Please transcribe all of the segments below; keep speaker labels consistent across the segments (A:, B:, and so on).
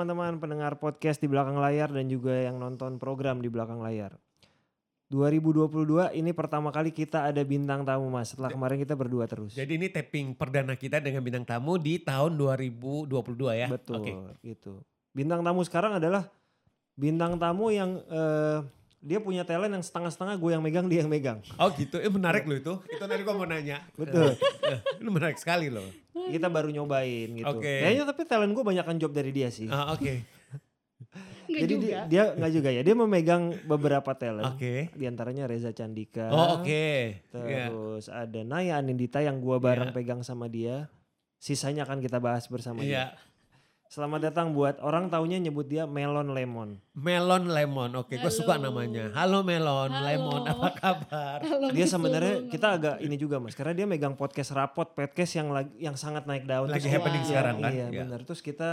A: teman-teman pendengar podcast di belakang layar dan juga yang nonton program di belakang layar. 2022 ini pertama kali kita ada bintang tamu mas. Setelah kemarin kita berdua terus.
B: Jadi ini tapping perdana kita dengan bintang tamu di tahun 2022 ya.
A: Betul,
B: Oke.
A: gitu. Bintang tamu sekarang adalah bintang tamu yang eh, dia punya talent yang setengah-setengah gue yang megang dia yang megang.
B: Oh gitu, eh menarik loh itu. Itu tadi gue mau nanya.
A: Betul.
B: Eh, Ini menarik sekali loh.
A: kita baru nyobain gitu.
B: Oke.
A: Kayaknya tapi talent gue banyakan job dari dia sih.
B: Ah, Oke,
C: Enggak
A: Jadi
C: juga.
A: dia, dia nggak juga ya. Dia memegang beberapa talent.
B: oke.
A: Di antaranya Reza Candika.
B: Oh oke. Ya.
A: Terus ada Naya Anindita yang gua bareng
B: Iya.
A: pegang sama dia. Sisanya akan kita bahas bersama dia.
B: Iya.
A: Selamat datang buat orang taunya nyebut dia Melon Lemon.
B: Melon Lemon, oke gue suka namanya. Halo Melon
C: Halo.
B: Lemon, apa kabar?
C: Halo,
A: Dia
C: Mas
A: sebenarnya kita agak ini juga Mas karena dia megang podcast rapot, podcast yang lagi yang sangat naik daun.
B: Lagi
A: Terus
B: happening
A: kita-
B: sekarang kan?
A: Iya,
B: Iya.
A: benar. Terus kita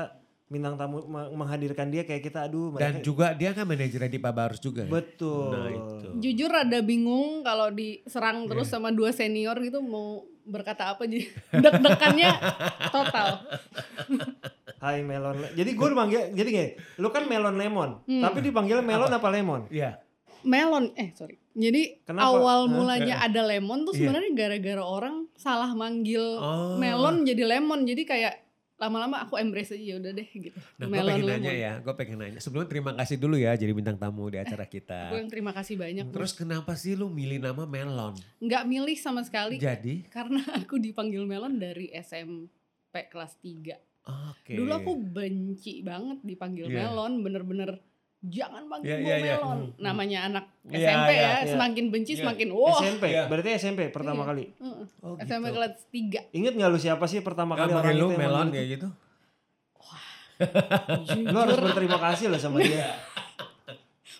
A: bintang tamu meng- menghadirkan dia kayak kita aduh
B: Dan
A: mereka
B: juga dia kan manajernya di Barus juga ya.
A: betul.
B: Nah itu.
C: Jujur rada bingung kalau diserang
B: Iya.
C: terus sama dua senior gitu mau berkata apa jadi deg-degannya total.
A: Hai Melon. Le- Jadi gue dipanggil jadi gini, lu kan Melon Lemon,
C: Hmm.
A: tapi dipanggil Melon apa Lemon?
B: Iya.
C: Melon, eh sorry. Jadi
A: Kenapa?
C: awal
A: Hah?
C: mulanya ada lemon tuh
B: Iya.
C: sebenarnya gara-gara orang salah manggil
B: Oh.
C: melon jadi lemon. Jadi kayak lama-lama aku embrace aja ya udah deh gitu.
B: Nah gue
C: melon
B: pengen
C: lemon.
B: nanya ya, gue pengen nanya. Sebelumnya terima kasih dulu ya jadi bintang tamu di acara kita.
C: yang terima kasih banyak.
B: Terus kenapa sih lu milih nama Melon?
C: nggak milih sama sekali
B: Jadi,
C: karena aku dipanggil melon dari SMP kelas 3.
B: Oke.
C: Dulu aku benci banget dipanggil
B: Iya.
C: melon, bener-bener jangan panggil
B: Iya,
C: gue
B: iya, iya.
C: melon.
B: Hmm.
C: Namanya anak
B: Iya,
C: SMP
B: iya,
C: ya,
A: iya.
C: semakin benci
B: Iya.
C: semakin wah.
A: SMP,
B: Iya.
A: berarti SMP pertama
C: Iya.
A: kali.
C: Heeh.
B: Oh,
C: SMP
B: gitu.
C: kelas 3.
A: Ingat nggak lu siapa sih pertama
B: Gak
A: kali orang
B: lu
A: itu
B: Melon kayak gitu?
A: Lu harus berterima kasih loh sama dia.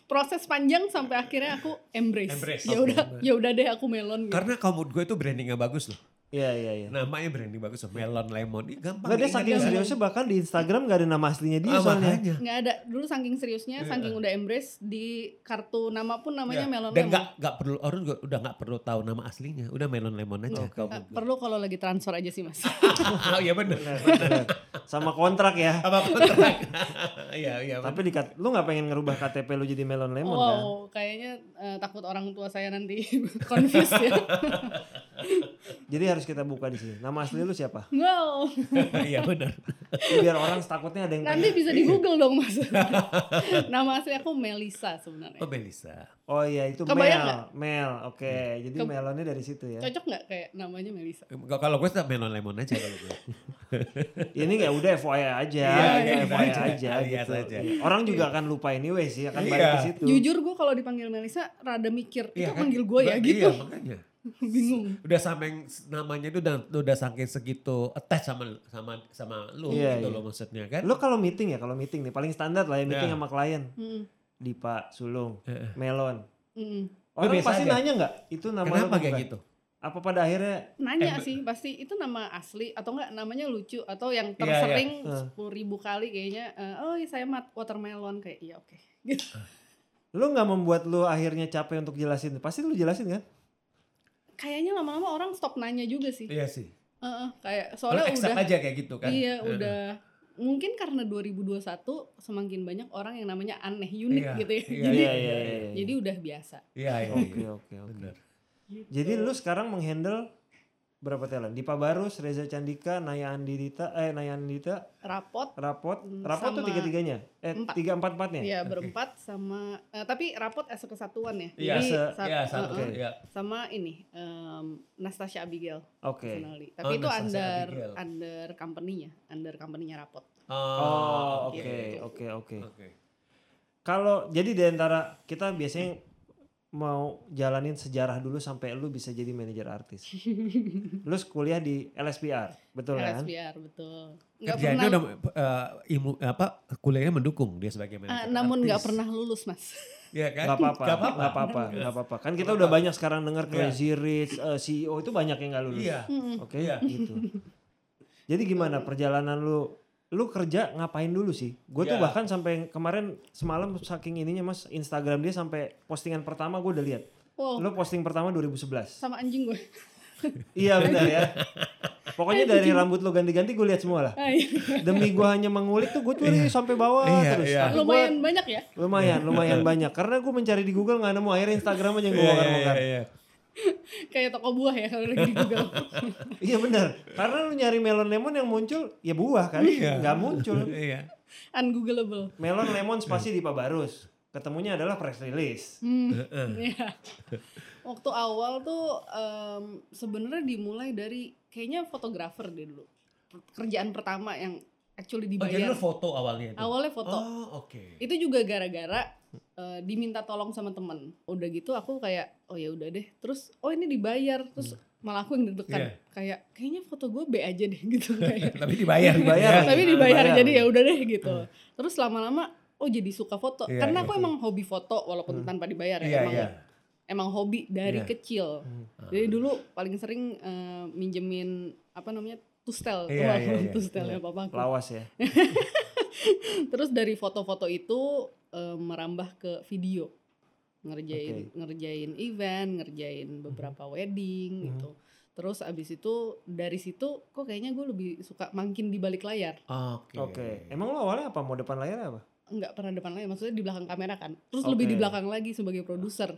C: Proses panjang sampai akhirnya aku embrace.
B: Embrace,
C: Ya udah, ya udah deh aku melon gitu.
B: Karena menurut gue itu brandingnya bagus loh.
A: Iya iya iya.
B: Namanya branding bagus loh. Melon Lemon. Ini gampang.
A: Nggak dia saking
B: ya.
A: seriusnya bahkan di Instagram nggak ada nama aslinya dia
B: Ah,
A: soalnya.
B: makanya.
C: nggak ada dulu saking seriusnya,
B: Iya.
C: saking udah embrace di kartu nama pun namanya
B: Iya.
C: melon
B: Dan
C: lemon.
B: gak, gak perlu orang juga udah gak perlu tahu nama aslinya. Udah Melon Lemon aja. Kalau menurut gue.
C: perlu kalau lagi transfer aja sih mas.
B: oh iya bener.
A: Bener, bener. Sama kontrak ya.
B: Apa kontrak? Iya iya.
A: Tapi di kat- lu nggak pengen ngerubah KTP lu jadi Melon Lemon kan?
C: wow, kayaknya eh, takut orang tua saya nanti confused ya.
A: Jadi harus kita buka di sini. Nama asli lu siapa?
C: Wow,
B: Iya bener.
A: Biar orang takutnya ada yang
C: nanti
A: pengen-
C: bisa di Google dong mas. Nama asli aku Melisa sebenarnya.
B: Oh Belisa.
A: Oh iya itu
C: Kebayang
A: Mel.
C: nggak?
A: Mel. Oke, jadi
C: Ke-
A: Melonnya dari situ ya.
C: Cocok nggak kayak namanya Melisa?
B: Nggak, Kalau gue tetap Melon Lemon aja kalau gue.
A: Ini kayak udah FYI aja,
B: Iya,
A: ya,
B: iya,
A: FYI
B: aja.
A: aja,
B: Lihat
A: gitu.
B: aja.
A: Iya. Orang juga akan lupa anyway sih, akan
B: Iya.
A: balik ke situ.
C: Jujur gue kalau dipanggil Melisa rada mikir, itu
B: Iya kan?
C: manggil gue ya gitu.
B: Iya makanya.
C: Bingung.
B: Udah sampai namanya itu udah udah saking segitu attach sama sama sama lu
A: Iya,
B: gitu
A: iya.
B: loh maksudnya kan.
A: Lu kalau meeting ya, kalau meeting nih paling standar lah ya meeting
B: Iya.
A: sama klien.
C: Mm,
A: Dipa, Sulung. Melon.
C: mm.
A: Orang pasti
B: aja.
A: nanya nggak itu nama
B: Kenapa
A: apa
B: kayak
A: bukan?
B: gitu?
A: Apa pada akhirnya
C: Nanya
B: Eh,
C: sih, pasti itu nama asli atau enggak namanya lucu atau yang
B: Iya,
C: tersering
A: iya.
C: sepuluh ribu kali kayaknya. eh, oh iya saya mat watermelon kayak iya oke. Gitu.
A: lu nggak membuat lu akhirnya capek untuk jelasin? Pasti lu jelasin kan?
C: Kayaknya lama-lama orang stop nanya juga sih.
B: Iya sih.
C: Heeh, kayak
B: Soalnya accept
C: udah
B: aja kayak gitu kan.
C: iya
B: Heeh.
C: udah mungkin karena 2021 semakin banyak orang yang namanya aneh unik
B: Iya,
C: gitu ya.
B: iya,
C: jadi
A: iya, iya, iya.
C: jadi udah biasa.
B: Iya iya.
A: Oke
B: iya.
A: oke oke.
B: Bener.
A: Jadi lu sekarang menghandle berapa talent? Dipa Barus, Reza Candika, Naya Andita, eh Naya Andita,
C: Rapot
A: Rapot,
C: Hmm,
A: Rapot tuh tiga tiganya, eh
C: empat.
A: tiga empat empatnya.
C: ya berempat sama eh, tapi rapot as kesatuan ya.
B: Iya,
C: Jadi
A: se-
C: sa-
B: Iya satu.
C: heeh,
B: Iya.
C: sama ini em, Nastasia Abigail
A: Oke.
C: personally. Tapi
B: Oh,
C: itu
B: Nastasia
C: under
B: Abigail.
C: under company-nya, under company-nya rapot.
A: Oh oke
C: Gitu.
A: oke oke.
B: Oke.
A: Kalau jadi di antara kita biasanya mau jalanin sejarah dulu sampai lu bisa jadi manajer artis. lu kuliah di LSPR, betul kan?
C: LSPR betul. Nggak
B: Kerjaannya
C: pernah
B: udah eh, ilmu apa kuliahnya mendukung dia sebagai manajer.
C: namun nggak pernah lulus, Mas.
B: Iya kan?
A: Gak apa-apa,
B: Nggak apa-apa.
A: gak apa-apa, gak apa-apa. Kan kita udah banyak sekarang dengar
B: Iya.
A: Crazy Rich, eh, CEO itu banyak yang gak lulus.
B: Iya.
C: Mm-mm.
A: Oke,
B: Iya.
A: gitu. Jadi gimana perjalanan lu? Lu kerja ngapain dulu sih? Gue tuh
B: Iya.
A: bahkan sampai kemarin semalam saking ininya mas Instagram dia sampai postingan pertama gue udah lihat.
C: Wow,
A: Lu posting pertama 2011.
C: sama anjing gue.
A: iya benar ya. Pokoknya dari rambut lo ganti-ganti gue lihat semua lah.
C: Ah, iya.
A: Demi gue hanya mengulik tuh gue curi sampai bawah
B: Iya,
A: terus.
B: iya.
A: Tapi gua-
C: lumayan banyak ya
A: lumayan, lumayan banyak. Karena gue mencari di Google nggak nemu akhirnya Instagram aja yang gue
B: Iya,
A: bongkar-bongkar.
B: iya, iya.
C: kayak toko buah ya kalau lagi di Google
A: Iya benar. Karena lu nyari melon lemon yang muncul ya buah kan,
B: Iya.
A: nggak muncul.
B: Iya.
C: ungoogleable
A: Melon lemon spasi di Barus. Ketemunya adalah press release.
C: Hmm, iya. Waktu awal tuh em, sebenarnya dimulai dari kayaknya fotografer deh dulu. Kerjaan pertama yang actually
B: Oh, jadi
C: dibayar.
B: lu foto awalnya itu?
C: Awalnya foto.
B: Oh, oke.
C: Itu juga gara-gara eh, diminta tolong sama temen. Udah gitu aku kayak oh ya udah deh. Terus oh ini dibayar. Terus malah aku yang deg-degan.
B: Iya.
C: Kayak kayaknya foto gue B aja deh gitu kayak.
B: Tapi dibayar.
A: Dibayar.
B: ya.
C: Tapi dibayar jadi ya udah deh gitu. Terus lama-lama oh jadi suka foto.
B: Iya,
C: Karena
B: iya,
C: aku
B: iya.
C: emang hobi foto walaupun tanpa dibayar ya.
B: Iya,
C: emang
B: iya.
C: emang hobi dari
B: Iya.
C: kecil. Jadi dulu paling sering eh, minjemin apa namanya tustel,
B: Iya,
C: Wah,
B: iya, iya.
C: tustel ya papa aku.
A: Lawas ya.
C: Terus dari foto-foto itu eh, merambah ke video, ngerjain
A: Oke.
C: ngerjain event, ngerjain beberapa wedding gitu. Terus abis itu dari situ kok kayaknya gue lebih suka makin di balik layar.
B: Oke.
A: Oke. Emang lo awalnya apa? Mau depan layar apa?
C: Nggak pernah depan layar, maksudnya di belakang kamera kan. Terus
A: Oke.
C: lebih di belakang lagi sebagai produser.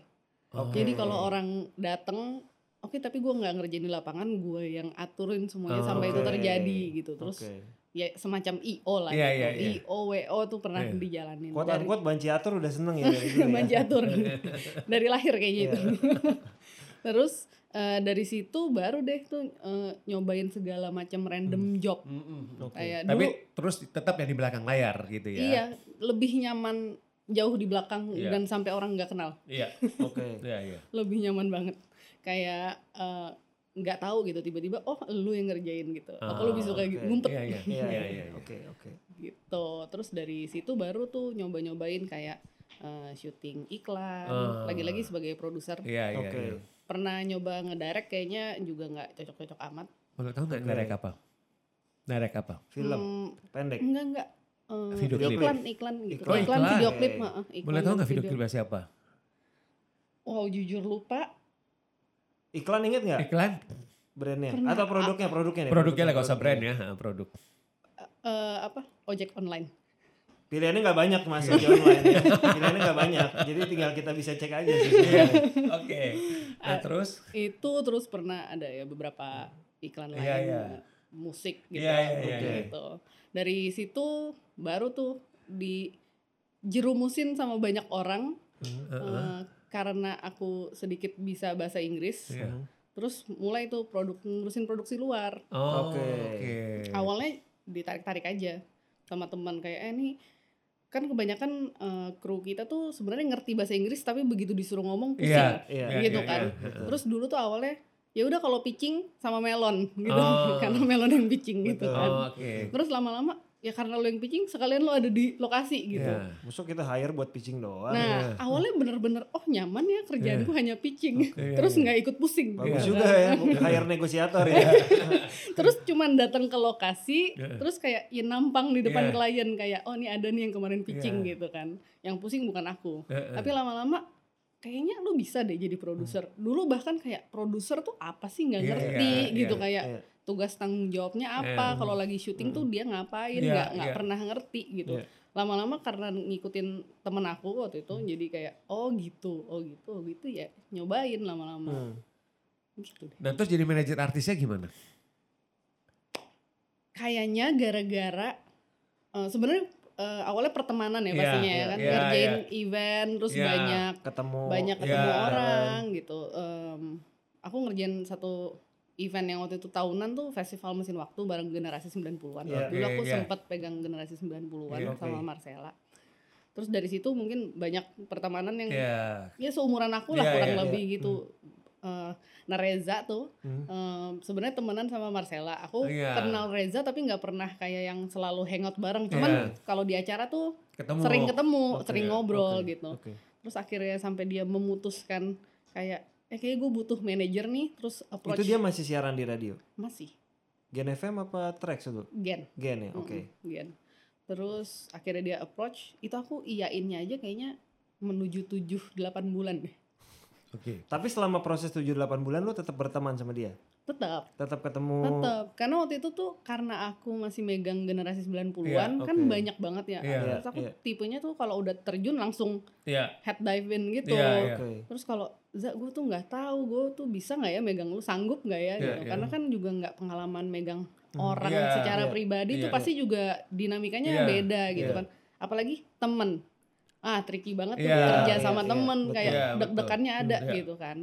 B: Oke.
C: Jadi kalau orang dateng, oke tapi gue nggak ngerjain di lapangan, gue yang aturin semuanya
B: Oh,
C: sampai itu terjadi gitu. Terus
A: Oke.
C: Ya semacam IO lah
B: Iya,
C: gitu.
B: iya, iya.
C: IO, WO tuh pernah
B: Iya.
C: dijalanin.
A: Quote
C: dari
A: unquote banci atur udah seneng ya dari dulu ya.
C: banci atur dari lahir kayaknya
A: Iya.
C: itu. Terus eh, dari situ baru deh tuh eh, nyobain segala macam random job.
B: Mm-mm.
A: Oke.
C: Kayak
B: Tapi
C: dulu
B: terus tetap yang di belakang layar gitu ya.
C: iya lebih nyaman jauh di belakang
B: Iya.
C: dan sampai orang nggak kenal.
B: Iya.
A: Oke.
B: Iya, iya.
C: Lebih nyaman banget. Kayak eh, nggak tahu gitu tiba-tiba oh lu yang ngerjain gitu. Aku
B: Ah,
C: lebih suka
A: oke.
C: gitu, ngumpet
B: Iya, iya.
A: Iya,
B: Iya,
A: iya,
B: iya.
A: Oke, oke.
C: gitu. Terus dari situ baru tuh nyoba-nyobain kayak eh, syuting iklan.
B: Ah.
C: Lagi-lagi sebagai produser
B: Iya, iya.
A: Oke.
B: iya.
C: pernah nyoba ngedirect kayaknya juga nggak cocok-cocok amat.
B: Boleh tahu nggak
A: Oke.
B: direct apa? Direct apa?
A: Film
C: Hmm,
A: pendek.
C: enggak enggak. Eh,
B: Video klip.
C: iklan iklan gitu.
A: Iklan.
C: Iklan,
B: Oh, iklan.
C: video klip,
A: Oke.
C: heeh, iklan
B: Boleh tahu nggak video klipnya siapa?
C: Wow, jujur lupa.
A: Iklan inget nggak
B: Iklan?
A: brandnya?
C: Pernah.
A: Atau produknya? Produknya nih.
B: Produknya lah, gak usah brand ya. ha, Produk.
C: Eh, apa? Ojek online.
A: Pilihannya nggak banyak mas di online. Pilihannya nggak banyak. Jadi tinggal kita bisa cek aja sih.
B: Oke. Nah terus?
C: Itu terus pernah ada ya beberapa iklan lain
B: Iya, iya.
C: eh, musik gitu.
B: Iya, iya, iya,
A: iya.
C: gitu. Dari situ baru tuh dijerumusin sama banyak orang eh, karena aku sedikit bisa bahasa Inggris.
B: Iya.
C: Terus mulai tuh produk ngurusin produksi luar.
B: Oh,
A: Oke.
B: oke.
C: awalnya ditarik-tarik aja sama teman kayak eh nih kan kebanyakan eh, kru kita tuh sebenarnya ngerti bahasa Inggris tapi begitu disuruh ngomong pusing
B: Iya.
A: Iya.
C: gitu
B: iya,
C: kan
B: iya.
C: terus dulu tuh awalnya ya udah kalau pitching sama melon gitu
B: Oh.
C: karena melon yang pitching gitu
A: Betul.
C: kan
B: Oh, oke.
C: terus lama-lama ya karena lo yang pitching sekalian lo ada di lokasi gitu
B: Iya.
A: Musuh kita hire buat pitching doang.
C: nah awalnya bener-bener oh nyaman ya kerjaanku hanya pitching
B: Iya,
C: terus
B: iya.
C: nggak ikut pusing
A: Bagus
B: Iya.
A: juga ya, hire negosiator ya.
C: terus cuman datang ke lokasi
B: Iya.
C: terus kayak ya nampang di depan
B: Iya.
C: klien kayak oh ini ada nih yang kemarin pitching
B: Iya.
C: gitu kan yang pusing bukan aku
B: Heeh.
C: tapi lama-lama kayaknya lu bisa deh jadi produser dulu bahkan kayak produser tuh apa sih nggak
B: Iya,
C: ngerti
B: iya,
C: gitu
B: iya.
C: kayak
A: Iya.
C: tugas tanggung jawabnya apa
B: Iya.
C: kalau lagi syuting tuh dia ngapain
B: Iya,
C: nggak nggak
B: iya.
C: pernah ngerti gitu
A: Iya.
C: lama-lama karena ngikutin temen aku waktu itu jadi kayak oh gitu oh gitu oh gitu ya nyobain lama-lama
A: Hmm.
C: gitu deh
B: Nah terus jadi manajer artisnya gimana?
C: kayaknya gara-gara eh, sebenarnya eh, awalnya pertemanan ya
B: Iya,
C: pastinya ya
B: iya,
C: kan
B: iya,
C: ngerjain
B: iya.
C: event terus
B: Iya.
C: banyak
A: Ketemu.
C: banyak
B: Iya.
C: ketemu orang gitu Em, aku ngerjain satu event yang waktu itu tahunan tuh festival mesin waktu bareng generasi 90-an
A: Iya.
C: dulu aku
B: iya.
C: sempat pegang generasi 90-an
B: Iya,
C: sama
A: oke.
C: Marcella terus dari situ mungkin banyak pertemanan yang
B: Iya.
C: ya seumuran aku lah
B: Iya,
C: kurang
B: iya,
C: lebih gitu Eh, nah Reza tuh
A: Hmm.
C: em, sebenarnya temenan sama Marcella aku
B: Iya.
C: kenal Reza tapi nggak pernah kayak yang selalu hangout bareng cuman
B: Iya.
C: kalau di acara tuh
B: Ketemu.
C: sering ketemu
A: Oke,
C: sering ngobrol
A: oke,
C: gitu
A: Oke.
C: terus akhirnya sampai dia memutuskan kayak eh kayak gue butuh manajer nih terus approach
A: Itu dia masih siaran di radio.
C: masih
A: Gen FM apa Trax itu?
C: gen
A: Gen ya, oke.
C: Mm-mm, gen terus akhirnya dia approach itu aku iyainnya aja kayaknya menuju 7 8 bulan deh
B: Oke.
A: Tapi selama proses 7-8 bulan lu tetap berteman sama dia?
C: tetap
A: Tetap ketemu.
C: tetap karena waktu itu tuh karena aku masih megang generasi 90-an
B: Iya,
C: kan
A: oke.
C: banyak banget ya
B: Iya,
C: terus aku
A: iya.
C: tipenya tuh kalau udah terjun langsung
B: Iya.
C: head dive in gitu
B: Iya, iya.
A: Oke.
C: terus kalau za gue tuh nggak tahu gue tuh bisa nggak ya megang lu sanggup nggak ya
B: Iya,
C: gitu
B: iya.
C: karena kan juga nggak pengalaman megang
A: Hmm,
C: orang
B: iya,
C: secara
A: iya,
C: pribadi tuh
B: iya.
C: pasti juga dinamikanya
B: Iya,
C: beda gitu
B: iya.
C: kan apalagi temen ah tricky banget tuh
B: Iya,
C: kerja
A: iya,
C: sama
A: iya,
C: temen
A: betul.
C: kayak
B: Iya, betul.
C: deg-degannya ada
B: Iya.
C: gitu kan.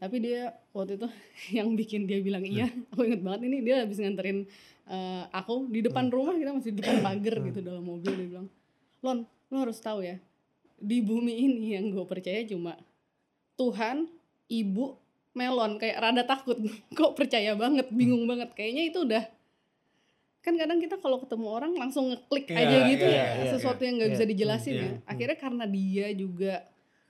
C: Tapi dia waktu itu yang bikin dia bilang iya aku inget banget ini dia habis nganterin eh, aku di depan rumah kita masih di depan pagar gitu dalam mobil dia bilang. Lon lo harus tahu ya di bumi ini yang gue percaya cuma Tuhan ibu melon. Kayak rada takut kok percaya banget bingung banget. Kayaknya itu udah kan kadang kita kalau ketemu orang langsung ngeklik
B: Iya,
C: aja gitu
A: iya,
C: ya
A: iya,
C: sesuatu yang nggak
A: iya.
C: bisa dijelasin
B: Iya.
C: ya akhirnya karena dia juga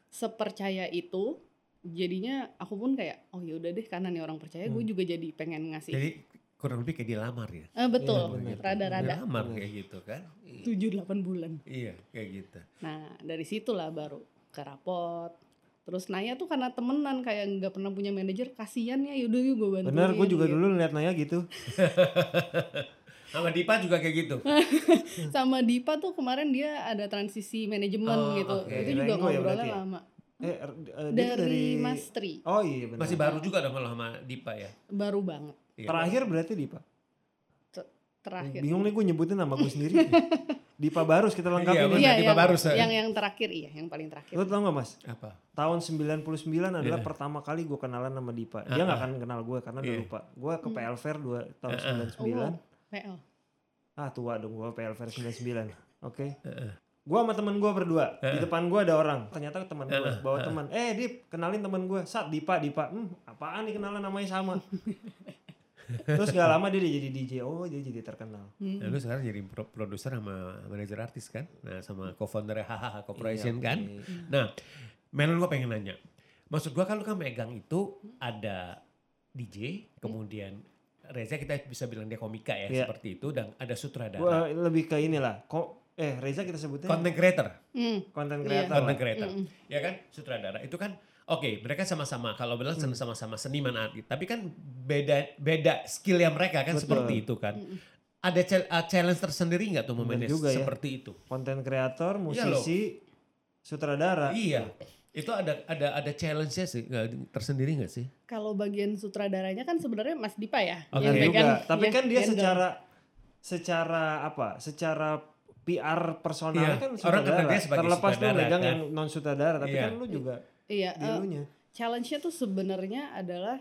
C: sepercaya itu jadinya aku pun kayak oh ya udah deh karena nih orang percaya gue juga jadi pengen ngasih
B: Jadi kurang lebih kayak dilamar ya.
C: Eh, betul
A: Iya,
C: rada-rada
B: Dilamar
A: Benar.
B: kayak gitu kan.
C: tujuh delapan bulan
B: Iya, kayak gitu.
C: Nah dari situlah baru ke rapot. Terus Naya tuh karena temenan kayak nggak pernah punya manajer, kasihan ya yaudah yuk gue bantuin.
A: Bener, gue juga
C: gitu.
A: dulu ngeliat Naya gitu.
B: Sama Dipa juga kayak gitu.
C: Sama Dipa tuh kemarin dia ada transisi manajemen
B: Oh,
C: gitu.
B: oke.
C: Itu juga
A: Rengo ya
C: ngobrolnya
A: ya?
C: lama.
A: Eh, er- eh, dia tuh
C: Dari, Mas Tri,
A: Oh iya benar.
B: Masih baru juga dong kalau sama Dipa ya.
C: baru banget
B: Iya.
A: Terakhir berarti Dipa.
C: terakhir.
A: Bingung nih gue nyebutin nama gue sendiri. Dipa Barus kita lengkapin.
B: Iya,
A: nih.
C: Iya,
B: Dipa
C: yang,
B: Barus, ya.
C: yang yang terakhir iya, yang paling terakhir.
A: Lo tau gak mas?
B: Apa?
A: Tahun 99 adalah
B: Iya.
A: pertama kali gue kenalan sama Dipa. Dia
B: Ah,
A: gak
B: ah.
A: akan kenal gue karena udah
B: Iya.
A: lupa. Gue ke
C: Hmm.
A: PL Fair dua, tahun
B: Ah, ah.
A: 99.
C: Oh, PL.
A: Ah tua dong gue PL Fair 99. Oke.
B: Heeh.
A: Gue sama temen gue berdua. Di depan gue ada orang. Ternyata teman gue. Bawa teman. Eh Dip kenalin teman gue. Saat Dipa. Dipa. Hmm apaan nih kenalan namanya sama. Terus gak lama dia jadi DJ. Oh dia jadi terkenal.
C: Hmm.
B: Nah, lu sekarang jadi pro- produser sama manajer artis kan? Nah, sama co-founder Hahaha Corporation
A: Iya,
B: kan? Nah, Melon gue pengen nanya. Maksud gue kalau kan megang itu ada DJ, kemudian Reza kita bisa bilang dia komika ya
A: Iya.
B: seperti itu dan ada sutradara,
A: Gue lebih ke inilah. Kok eh Reza kita sebutnya
B: content creator,
C: Hmm.
A: content
C: Iya.
A: creator.
B: content
A: lah.
B: creator,
C: Mm-mm.
B: ya kan sutradara itu kan oke mereka sama-sama kalau bilang
A: Hmm.
B: sama-sama seniman artis, tapi kan beda beda skill yang mereka kan
A: Betul.
B: seperti itu kan.
C: Mm-mm.
B: Ada uh, challenge tersendiri nggak tuh memanage
A: juga ya.
B: seperti itu?
A: Content creator,
B: Iya
A: musisi, sutradara.
B: Iya. Itu ada ada ada challenge-nya sih nggak- tersendiri nggak sih?
C: Kalau bagian sutradaranya kan sebenarnya Mas Dipa ya.
B: Oke.
C: yang
A: Iya
C: pegang.
A: juga. Tapi
C: Iya,
A: kan dia
C: handle.
A: secara secara apa? Secara PR personalnya
B: Iya,
A: kan
B: orang
A: sutradara.
B: dia sebagai
A: Terlepas lu
B: sutradara,
A: megang
B: kan?
A: yang non sutradara, tapi
B: Iya.
A: kan lu juga
C: Iya,
A: di
C: eh,
A: elunya.
C: challenge-nya tuh sebenarnya adalah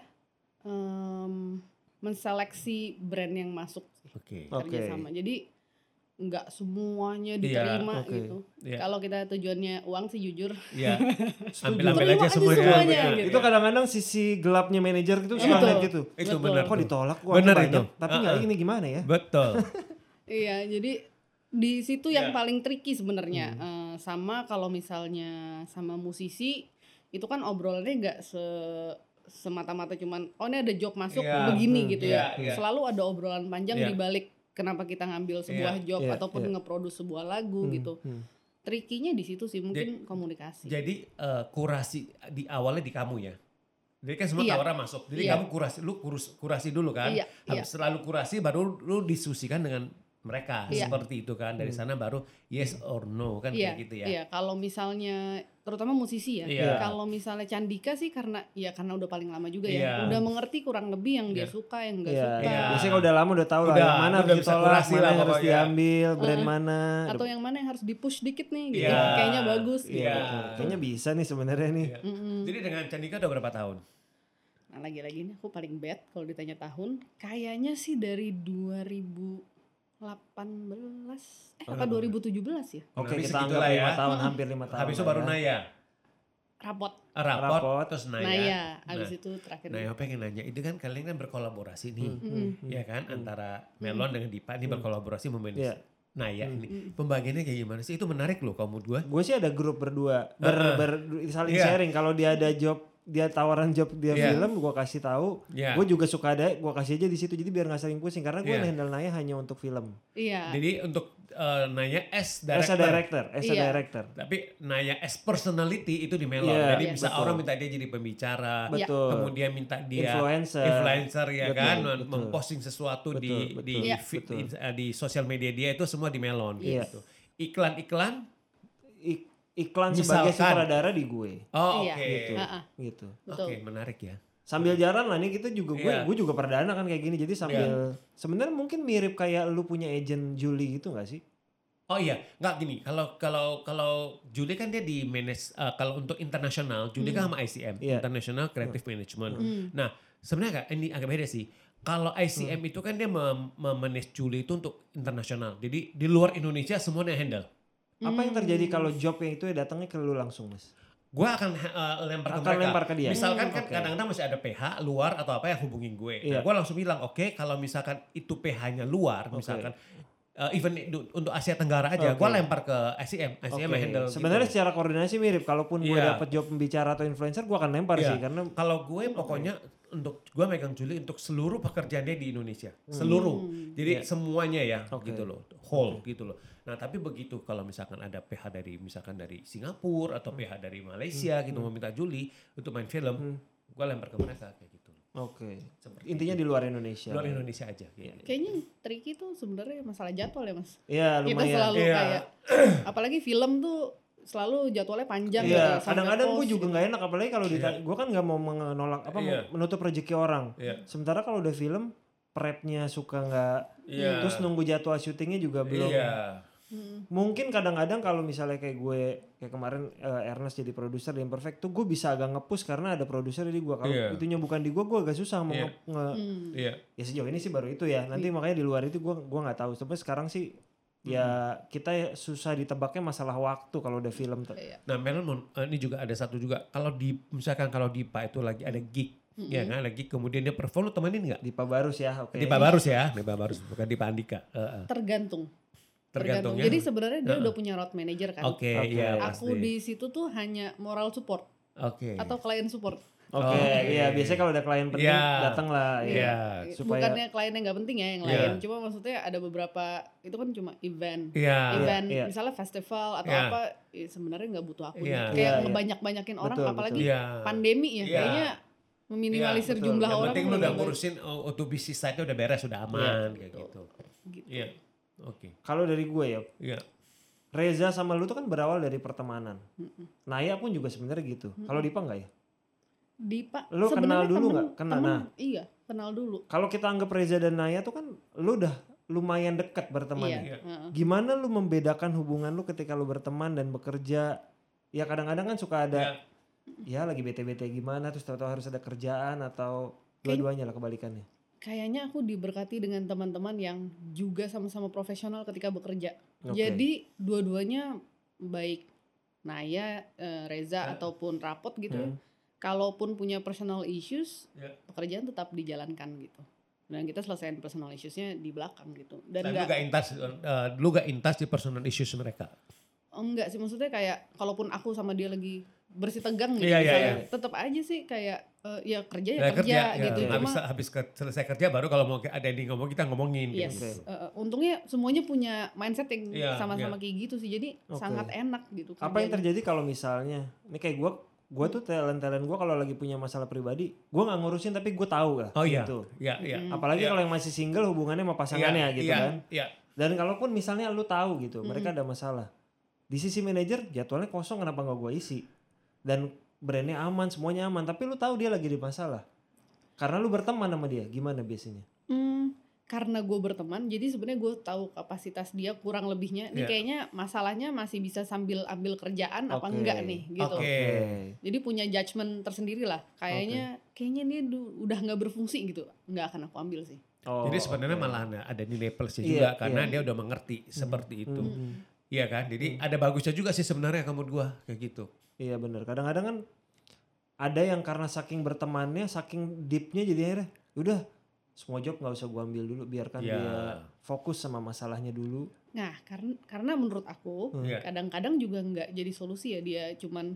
C: em, menseleksi brand yang masuk.
B: Oke.
C: kerjasama. Jadi nggak semuanya
B: Iya,
C: diterima
A: oke.
C: gitu.
B: Iya.
C: Kalau kita tujuannya uang sih jujur.
B: Iya.
A: Setuju.
B: Ambil-ambil
C: Terima
B: aja
C: aja
B: semuanya.
C: semuanya,
B: Iya.
C: gitu.
A: Itu kadang-kadang sisi gelapnya manajer itu suka ngeliat gitu.
B: Itu
C: Betul.
B: benar.
A: Kok ditolak kok
B: Bener
A: banyak,
B: itu.
A: tapi nggak
B: Uh-uh.
A: ini gimana ya?
B: Betul.
C: Iya, jadi di situ yang
B: Iya.
C: paling tricky sebenarnya.
A: Hmm.
C: Eh, sama kalau misalnya sama musisi itu kan obrolannya nggak se semata-mata cuman oh ini ada job masuk
B: Iya,
C: begini
A: hmm,
C: gitu
B: iya,
C: ya.
B: iya.
C: Selalu ada obrolan panjang
B: Iya.
C: di balik kenapa kita ngambil sebuah job
A: Iya,
C: ataupun
A: iya.
C: ngeproduce sebuah lagu
A: Hmm,
C: gitu.
A: hmm.
C: Trikinya di situ sih mungkin komunikasi.
B: Jadi eh, kurasi di awalnya di kamu ya. Jadi kan semua
C: Iya.
B: tawaran masuk. Jadi
C: Iya.
B: kamu kurasi, lu kurus, kurasi dulu kan.
C: Iya,
B: Habis selalu kurasi baru lu diskusikan dengan mereka
C: Iya.
B: seperti itu kan. Dari
A: Hmm.
B: sana baru yes or no kan
C: Iya,
B: kayak gitu ya.
C: Iya, kalau misalnya terutama musisi ya.
B: Iya.
C: Kalau misalnya Candika sih karena ya karena udah paling lama juga
B: Iya.
C: ya. Udah mengerti kurang lebih yang dia
B: Iya.
C: suka, yang enggak
A: Iya,
C: suka.
B: Iya.
A: biasanya kalau udah lama udah tahu lah
B: Udah,
A: yang mana
B: udah
A: harus
B: bisa
A: ditolak,
B: kurasi
A: mana
B: lah
A: yang harus diambil, brand
C: Uh-uh.
A: mana.
C: Atau yang mana yang harus di-push dikit nih gitu.
B: Iya.
C: Kayaknya bagus
A: Iya,
C: gitu.
A: kayaknya bisa nih sebenarnya nih.
B: Iya.
C: Mm-mm.
B: Jadi dengan Candika udah berapa tahun?
C: Nah lagi-lagi ini aku paling bad kalau ditanya tahun. Kayaknya sih dari 2018 eh
B: Oh,
C: apa
B: lama.
C: 2017 ya?
A: Oke,
B: Lebih
A: kita anggap
B: ya.
A: tahun, hampir lima tahun.
B: Habis itu baru
A: ya.
B: Naya.
C: Rapot.
B: Rapot,
A: Rapot.
B: terus Naya.
C: Naya.
B: Nah.
C: itu terakhir.
B: Nah, yang pengen nanya, itu kan kalian kan berkolaborasi nih,
A: Hmm,
C: Mm-mm.
A: hmm,
B: ya kan,
A: hmm.
B: antara Melon dengan Dipa ini
A: Hmm.
B: berkolaborasi memanage
A: Iya.
B: Naya
A: Hmm.
B: ini.
C: Mm-mm.
B: Pembagiannya kayak gimana sih? Itu menarik loh kalau menurut gue.
A: Gue sih ada grup berdua, ber,
B: Heeh.
A: ber- saling
B: Iya.
A: sharing. Kalau dia ada job dia tawaran job dia
B: Iya.
A: film gue kasih tahu
B: Iya.
A: gue juga suka ada gue kasih aja di situ jadi biar nggak sering pusing karena gue
B: Iya.
A: handle Naya hanya untuk film
C: Iya.
B: Jadi untuk eh, nanya
A: as
B: S
A: a
B: director.
A: director as a
C: Iya.
A: director
B: Tapi nanya S personality itu di Melon.
A: Iya,
B: Jadi
C: iya.
B: bisa
A: betul.
B: orang minta dia jadi pembicara.
A: betul
B: Kemudian minta dia
A: influencer
B: influencer ya
A: Betul,
B: kan
A: betul.
B: memposting sesuatu di
A: Betul,
B: di
A: betul.
C: Iya.
B: feed-
A: Betul.
B: in- eh, di sosial media dia itu semua di Melon
A: Iya.
B: gitu. Iklan-iklan
A: Ik- iklan
B: Misalkan.
A: sebagai sutradara di gue
B: Oh,
C: Iya.
B: oke.
A: Gitu.
C: Ha-ha,
A: gitu
C: betul.
B: Oke, menarik ya.
A: sambil jalan lah nih kita juga gue
B: Iya.
A: gue juga perdana kan kayak gini jadi sambil sebenarnya mungkin mirip kayak lu punya agent Julie gitu gak sih
B: Oh iya, nggak gini. Kalau kalau kalau Julie kan dia di manage eh, kalau untuk internasional, Julie kan sama ICM,
A: Iya.
B: International Creative Management.
C: Hmm.
B: Nah, sebenarnya agak ini agak beda sih. Kalau ICM itu kan dia mem- memanage Julie itu untuk internasional. Jadi di luar Indonesia semuanya handle.
A: Apa yang terjadi
C: Hmm.
A: kalau job yang itu ya datangnya ke lu langsung mas
B: Gue akan eh, lempar ke
A: akan
B: mereka.
A: lempar ke dia
B: Misalkan
A: Hmm,
B: kan
A: oke.
B: kadang-kadang masih ada PH luar atau apa yang hubungin gue.
A: Iya.
B: Nah, gue langsung bilang, oke kalau misalkan itu PH-nya luar,
A: Oke.
B: misalkan eh, even untuk Asia Tenggara aja,
A: Oke.
B: gue lempar ke. ICM
A: Oke.
B: yang handle.
A: Sebenarnya
B: gitu.
A: secara koordinasi mirip. Kalaupun gue
B: Iya.
A: dapet job pembicara atau influencer, gue akan lempar
B: Iya.
A: sih karena
B: Kalau gue pokoknya untuk gue megang Julie untuk seluruh pekerjaan dia di Indonesia, seluruh.
C: Hmm.
B: Jadi
A: Iya.
B: semuanya ya,
A: Oke.
B: gitu loh, whole gitu loh. Nah tapi begitu kalau misalkan ada PH dari misalkan dari Singapura atau PH dari Malaysia gitu mau minta Julie untuk main film,
A: Hmm.
B: gue lempar ke mereka kayak gitu.
A: oke.
B: Seperti
A: Intinya
B: itu.
A: di luar Indonesia.
B: luar Indonesia aja. Gitu.
C: Kayaknya tricky tuh sebenarnya masalah jadwal ya mas.
A: Iya
C: Kita
A: lumayan.
C: selalu
B: Iya.
C: kayak, apalagi film tuh selalu jadwalnya panjang gitu.
A: Iya,
C: sampai
A: kadang-kadang gue juga
C: gitu.
A: nggak enak apalagi kalau
B: Iya.
A: ditanya, gue kan nggak mau menolak apa
B: Iya.
A: menutup rezeki orang.
B: Iya.
A: Sementara kalau udah film prepnya suka nggak,
B: Iya.
A: terus nunggu jadwal syutingnya juga belum.
B: Iya.
C: Hmm.
A: Mungkin kadang-kadang kalau misalnya kayak gue kayak kemarin eh, Ernest jadi produser di Imperfect tuh gue bisa agak ngepus karena ada produser di gue. Kalau
B: Iya.
A: itunya bukan di gue, gue agak susah mau
B: Iya.
A: nge- nge-
C: Hmm.
B: Iya.
A: ya sejauh ini sih baru itu ya. Nanti makanya di luar itu gue gua nggak tahu. Tapi sekarang sih ya kita ya susah ditebaknya masalah waktu kalau udah film tuh.
C: Iya.
B: Nah Melon eh, ini juga ada satu juga. Kalau di misalkan kalau di PA itu lagi ada gig, ya kan lagi kemudian dia perform lu temenin nggak?
A: Di Pak Barus ya, oke.
B: Di Pak Barus ya, di Pak Barus bukan di Pak Andika. Eh, eh.
C: Tergantung.
B: Tergantung ya.
C: Jadi sebenarnya dia
B: Heeh.
C: udah punya road manager kan.
B: Oke,
A: Oke.
B: iya
C: Aku
B: pasti.
C: di situ tuh hanya moral support
B: Oke.
C: atau client support.
A: Oke,
B: Oke.
A: iya biasanya kalau ada klien penting
B: Iya.
A: datang lah.
B: Iya.
A: Ya. Supaya-
C: Bukannya klien yang nggak penting ya yang
B: Iya.
C: lain. Cuma maksudnya ada beberapa itu kan cuma event.
B: Iya.
C: event
A: iya.
C: misalnya festival atau
B: Iya.
C: apa ya sebenarnya nggak butuh aku
B: Iya.
C: kayak
A: Iya, iya.
C: ngebanyak-banyakin orang
A: Betul,
C: apalagi
B: Iya.
C: pandemi ya
B: Iya.
C: kayaknya meminimalisir
A: Iya, betul.
C: jumlah
B: Yang
C: orang
B: penting lu udah ngurusin oh, auto bisnis site udah beres, udah aman kayak
C: betul.
B: gitu.
C: Gitu.
B: Iya. Oke.
A: Kalau dari gue ya,
B: Iya.
A: Reza sama lu tuh kan berawal dari pertemanan.
C: Mm-mm.
A: Naya pun juga sebenarnya gitu. Kalau Dipa enggak ya?
C: Dipa
A: Lu kenal dulu
C: temen-
A: nggak? Kenal,
C: temen,
A: nah.
C: iya kenal dulu
A: Kalau kita anggap Reza dan Naya tuh kan lu udah lumayan dekat bertemannya.
B: Iya.
C: heeh.
A: Gimana lu membedakan hubungan lu ketika lu berteman dan bekerja? Ya kadang-kadang kan suka ada
B: Iya.
A: ya lagi bete-bete gimana terus tahu-tahu harus ada kerjaan atau dua-duanya lah kebalikannya.
C: kayaknya aku diberkati dengan teman-teman yang juga sama-sama profesional ketika bekerja
A: Oke.
C: jadi dua-duanya baik Naya eh, Reza
B: Ya.
C: ataupun Rapot gitu ya
A: Hmm.
C: Kalaupun punya personal issues
B: Ya.
C: pekerjaan tetap dijalankan gitu dan kita selesaiin personal issuesnya di belakang gitu dan
B: lu
C: enggak
B: gak intas, lu gak intas di personal issues mereka.
C: enggak sih maksudnya kayak kalaupun aku sama dia lagi bersih tegang gitu
B: Iya, iya,
C: misalnya, tetap aja sih kayak eh, ya kerja ya
B: Ya,
C: kerja,
B: ya.
C: gitu
B: Habis,
C: cuma
B: habis ke- selesai kerja baru kalau mau ada yang ngomong kita ngomongin.
C: yes
B: gitu.
C: Eh, untungnya semuanya punya mindset yang
B: Iya,
C: sama-sama kayak gitu sih jadi
A: Oke.
C: sangat enak gitu
A: Apa yang terjadi kalau misalnya ini kayak gua gua tuh talent talent gua kalau lagi punya masalah pribadi, gua nggak ngurusin tapi gua tahu lah.
B: Oh iya.
A: Gitu.
B: Iya, iya.
C: Mm.
A: Apalagi
B: Iya.
A: kalau yang masih single hubungannya sama pasangannya
B: Iya,
A: gitu
B: iya,
A: kan.
B: Iya.
A: Dan kalaupun misalnya lu tahu gitu,
C: Mm.
A: mereka ada masalah. Di sisi manajer jadwalnya kosong kenapa nggak gua isi? Dan brandnya aman, semuanya aman, tapi lu tahu dia lagi di masalah. Karena lu berteman sama dia, gimana biasanya?
C: Hmm, karena gue berteman jadi sebenarnya gue tahu kapasitas dia kurang lebihnya ini
B: Iya.
C: kayaknya masalahnya masih bisa sambil ambil kerjaan apa
A: Oke.
C: enggak nih gitu
B: Oke.
C: jadi punya judgement tersendiri lah kayaknya kayaknya dia du- udah nggak berfungsi gitu nggak akan aku ambil sih
A: Oh,
B: Jadi sebenarnya
A: oke.
B: malah ada- nilai plusnya
A: Iya,
B: juga karena
A: iya.
B: dia udah mengerti seperti itu.
A: Hmm, hmm.
B: Iya kan? Jadi ada bagusnya juga sih sebenarnya kamu gua kayak gitu.
A: Iya benar. Kadang-kadang kan ada yang karena saking bertemannya, saking deepnya jadi akhirnya udah semua job nggak usah gua ambil dulu, biarkan
B: Iya.
A: dia fokus sama masalahnya dulu.
C: nah karena karena menurut aku
A: Hmm.
B: Iya.
C: kadang-kadang juga nggak jadi solusi ya dia cuman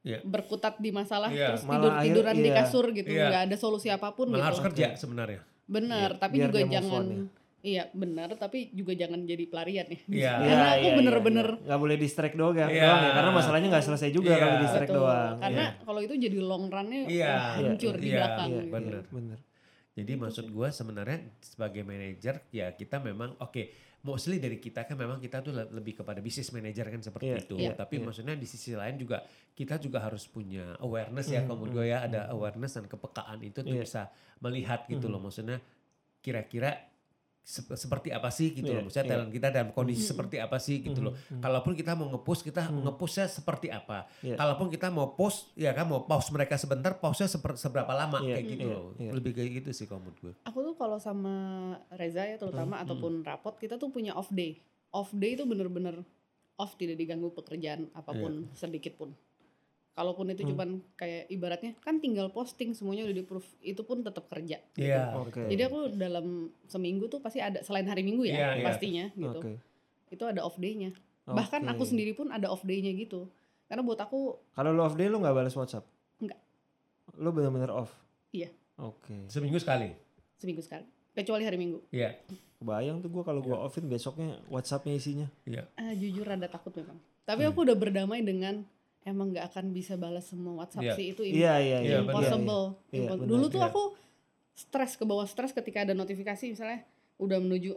B: Iya.
C: berkutat di masalah
B: Iya.
C: terus
A: Malah
C: tidur
A: akhir-
C: tiduran di
A: iya.
C: kasur gitu
B: Iya.
C: nggak ada solusi apa pun
B: Malah harus
C: gitu
B: kerja sebenarnya.
C: bener
A: Iya,
C: tapi
A: biar
C: juga jangan
A: ya.
C: iya benar tapi juga jangan jadi pelarian ya
B: Iya.
C: karena aku bener-bener
A: iya. nggak boleh distract doang ya,
B: Iya.
A: doang ya, karena masalahnya nggak selesai juga
B: Iya.
A: kalau distract
C: Betul.
A: doang.
C: karena
A: Iya.
C: kalau itu jadi long runnya
B: Iya.
C: wah, hancur di
B: Iya,
C: belakang
A: Iya,
C: gitu.
B: bener.
A: bener.
B: Jadi maksud gue sebenarnya sebagai manajer ya kita memang oke mostly dari kita kan memang kita tuh le- lebih kepada business manager kan seperti
A: Iya,
B: itu.
C: iya,
B: Tapi
A: iya.
B: maksudnya di sisi lain juga kita juga harus punya awareness ya
A: Hmm,
B: kalau menurut
A: hmm,
B: gue ya ada awareness dan kepekaan itu tuh
A: Iya.
B: bisa melihat gitu
A: Hmm.
B: loh maksudnya kira-kira seperti apa sih gitu
A: Iya,
B: loh maksudnya
A: iya.
B: talent kita dalam kondisi
C: Hmm.
B: seperti apa sih gitu loh. Kalaupun kita mau nge-push kita
A: Hmm.
B: nge-pushnya seperti apa.
A: Iya.
B: Kalaupun kita mau post ya kan mau pause mereka sebentar pause-nya seper- seberapa lama
A: Iya,
B: kayak gitu
A: iya,
B: loh.
A: iya.
B: Lebih kayak gitu sih kalau menurut gue.
C: aku tuh kalau sama Reza ya terutama
B: Hmm,
C: ataupun rapot kita tuh punya off day off day itu bener-bener off tidak diganggu pekerjaan apa pun sedikit pun kalaupun itu
A: Hmm.
C: cuman kayak ibaratnya kan tinggal posting semuanya udah di proof itu pun tetap kerja gitu.
B: Iya.
A: Oke.
C: jadi aku dalam seminggu tuh pasti ada selain hari minggu ya
B: Iya, iya.
C: pastinya gitu
A: Oke.
C: itu ada off day-nya bahkan
A: Oke.
C: aku sendiri pun ada off day-nya gitu karena buat aku
A: Kalau lu off day lu nggak balas WhatsApp?
C: Nggak.
A: Lu bener-bener off?
C: Iya.
A: Oke.
B: Seminggu sekali.
C: seminggu sekali kecuali hari minggu
B: Iya.
A: Kebayang tuh gua kalau gua offin besoknya WhatsAppnya isinya.
B: Iya.
C: Ah, jujur rada takut memang. Tapi
B: Hmm.
C: aku udah berdamai dengan emang nggak akan bisa balas semua WhatsApp
B: Iya.
C: sih itu
A: Iya iya
B: Iya,
A: iya.
B: benar.
C: impossible.
A: Iya,
C: Impo-
A: benar.
C: Dulu tuh
B: Iya.
C: aku stres ke bawah stres ketika ada notifikasi misalnya udah menuju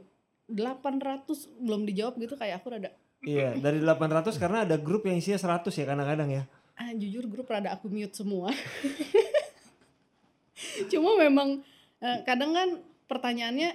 C: 800 belum dijawab gitu kayak aku rada
A: Iya, dari 800 karena ada grup yang isinya 100 ya kadang-kadang ya.
C: ah jujur grup rada aku mute semua. Cuma memang eh, kadang kan pertanyaannya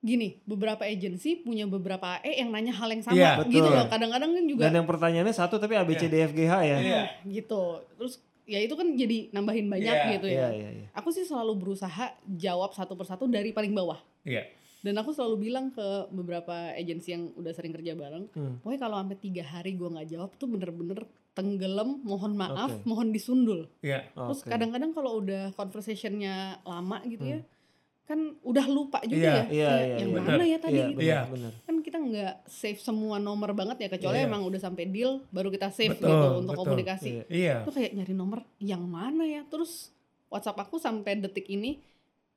C: gini, beberapa agensi punya beberapa AE yang nanya hal yang sama gitu
A: betul.
C: loh. Kadang-kadang kan juga
A: Dan yang pertanyaannya satu tapi A B C D F G H ya.
B: Iya.
C: gitu. Terus ya itu kan jadi nambahin banyak
B: Iya,
C: gitu ya.
A: iya iya.
C: Aku sih selalu berusaha jawab satu persatu dari paling bawah.
B: Iya.
C: Dan aku selalu bilang ke beberapa agensi yang udah sering kerja bareng,
A: Hmm.
C: pokoknya kalau sampai tiga hari gua nggak jawab tuh bener-bener tenggelam, mohon maaf,
A: Oke.
C: mohon disundul.
B: Iya.
C: Terus kadang-kadang kalau udah conversationnya lama gitu ya, kan udah lupa juga
B: Iya,
C: ya.
A: iya,
C: kayak
A: iya,
C: yang
A: iya.
C: mana ya tadi
A: Iya,
C: gitu.
A: benar,
B: Iya.
A: benar.
C: Kan kita nggak save semua nomor banget ya, kecuali
B: Iya.
C: emang udah sampai deal, baru kita save
B: Betul,
C: gitu untuk
B: betul.
C: komunikasi.
A: Iya.
B: Iya.
C: Tuh kayak nyari nomor yang mana ya. Terus WhatsApp aku sampai detik ini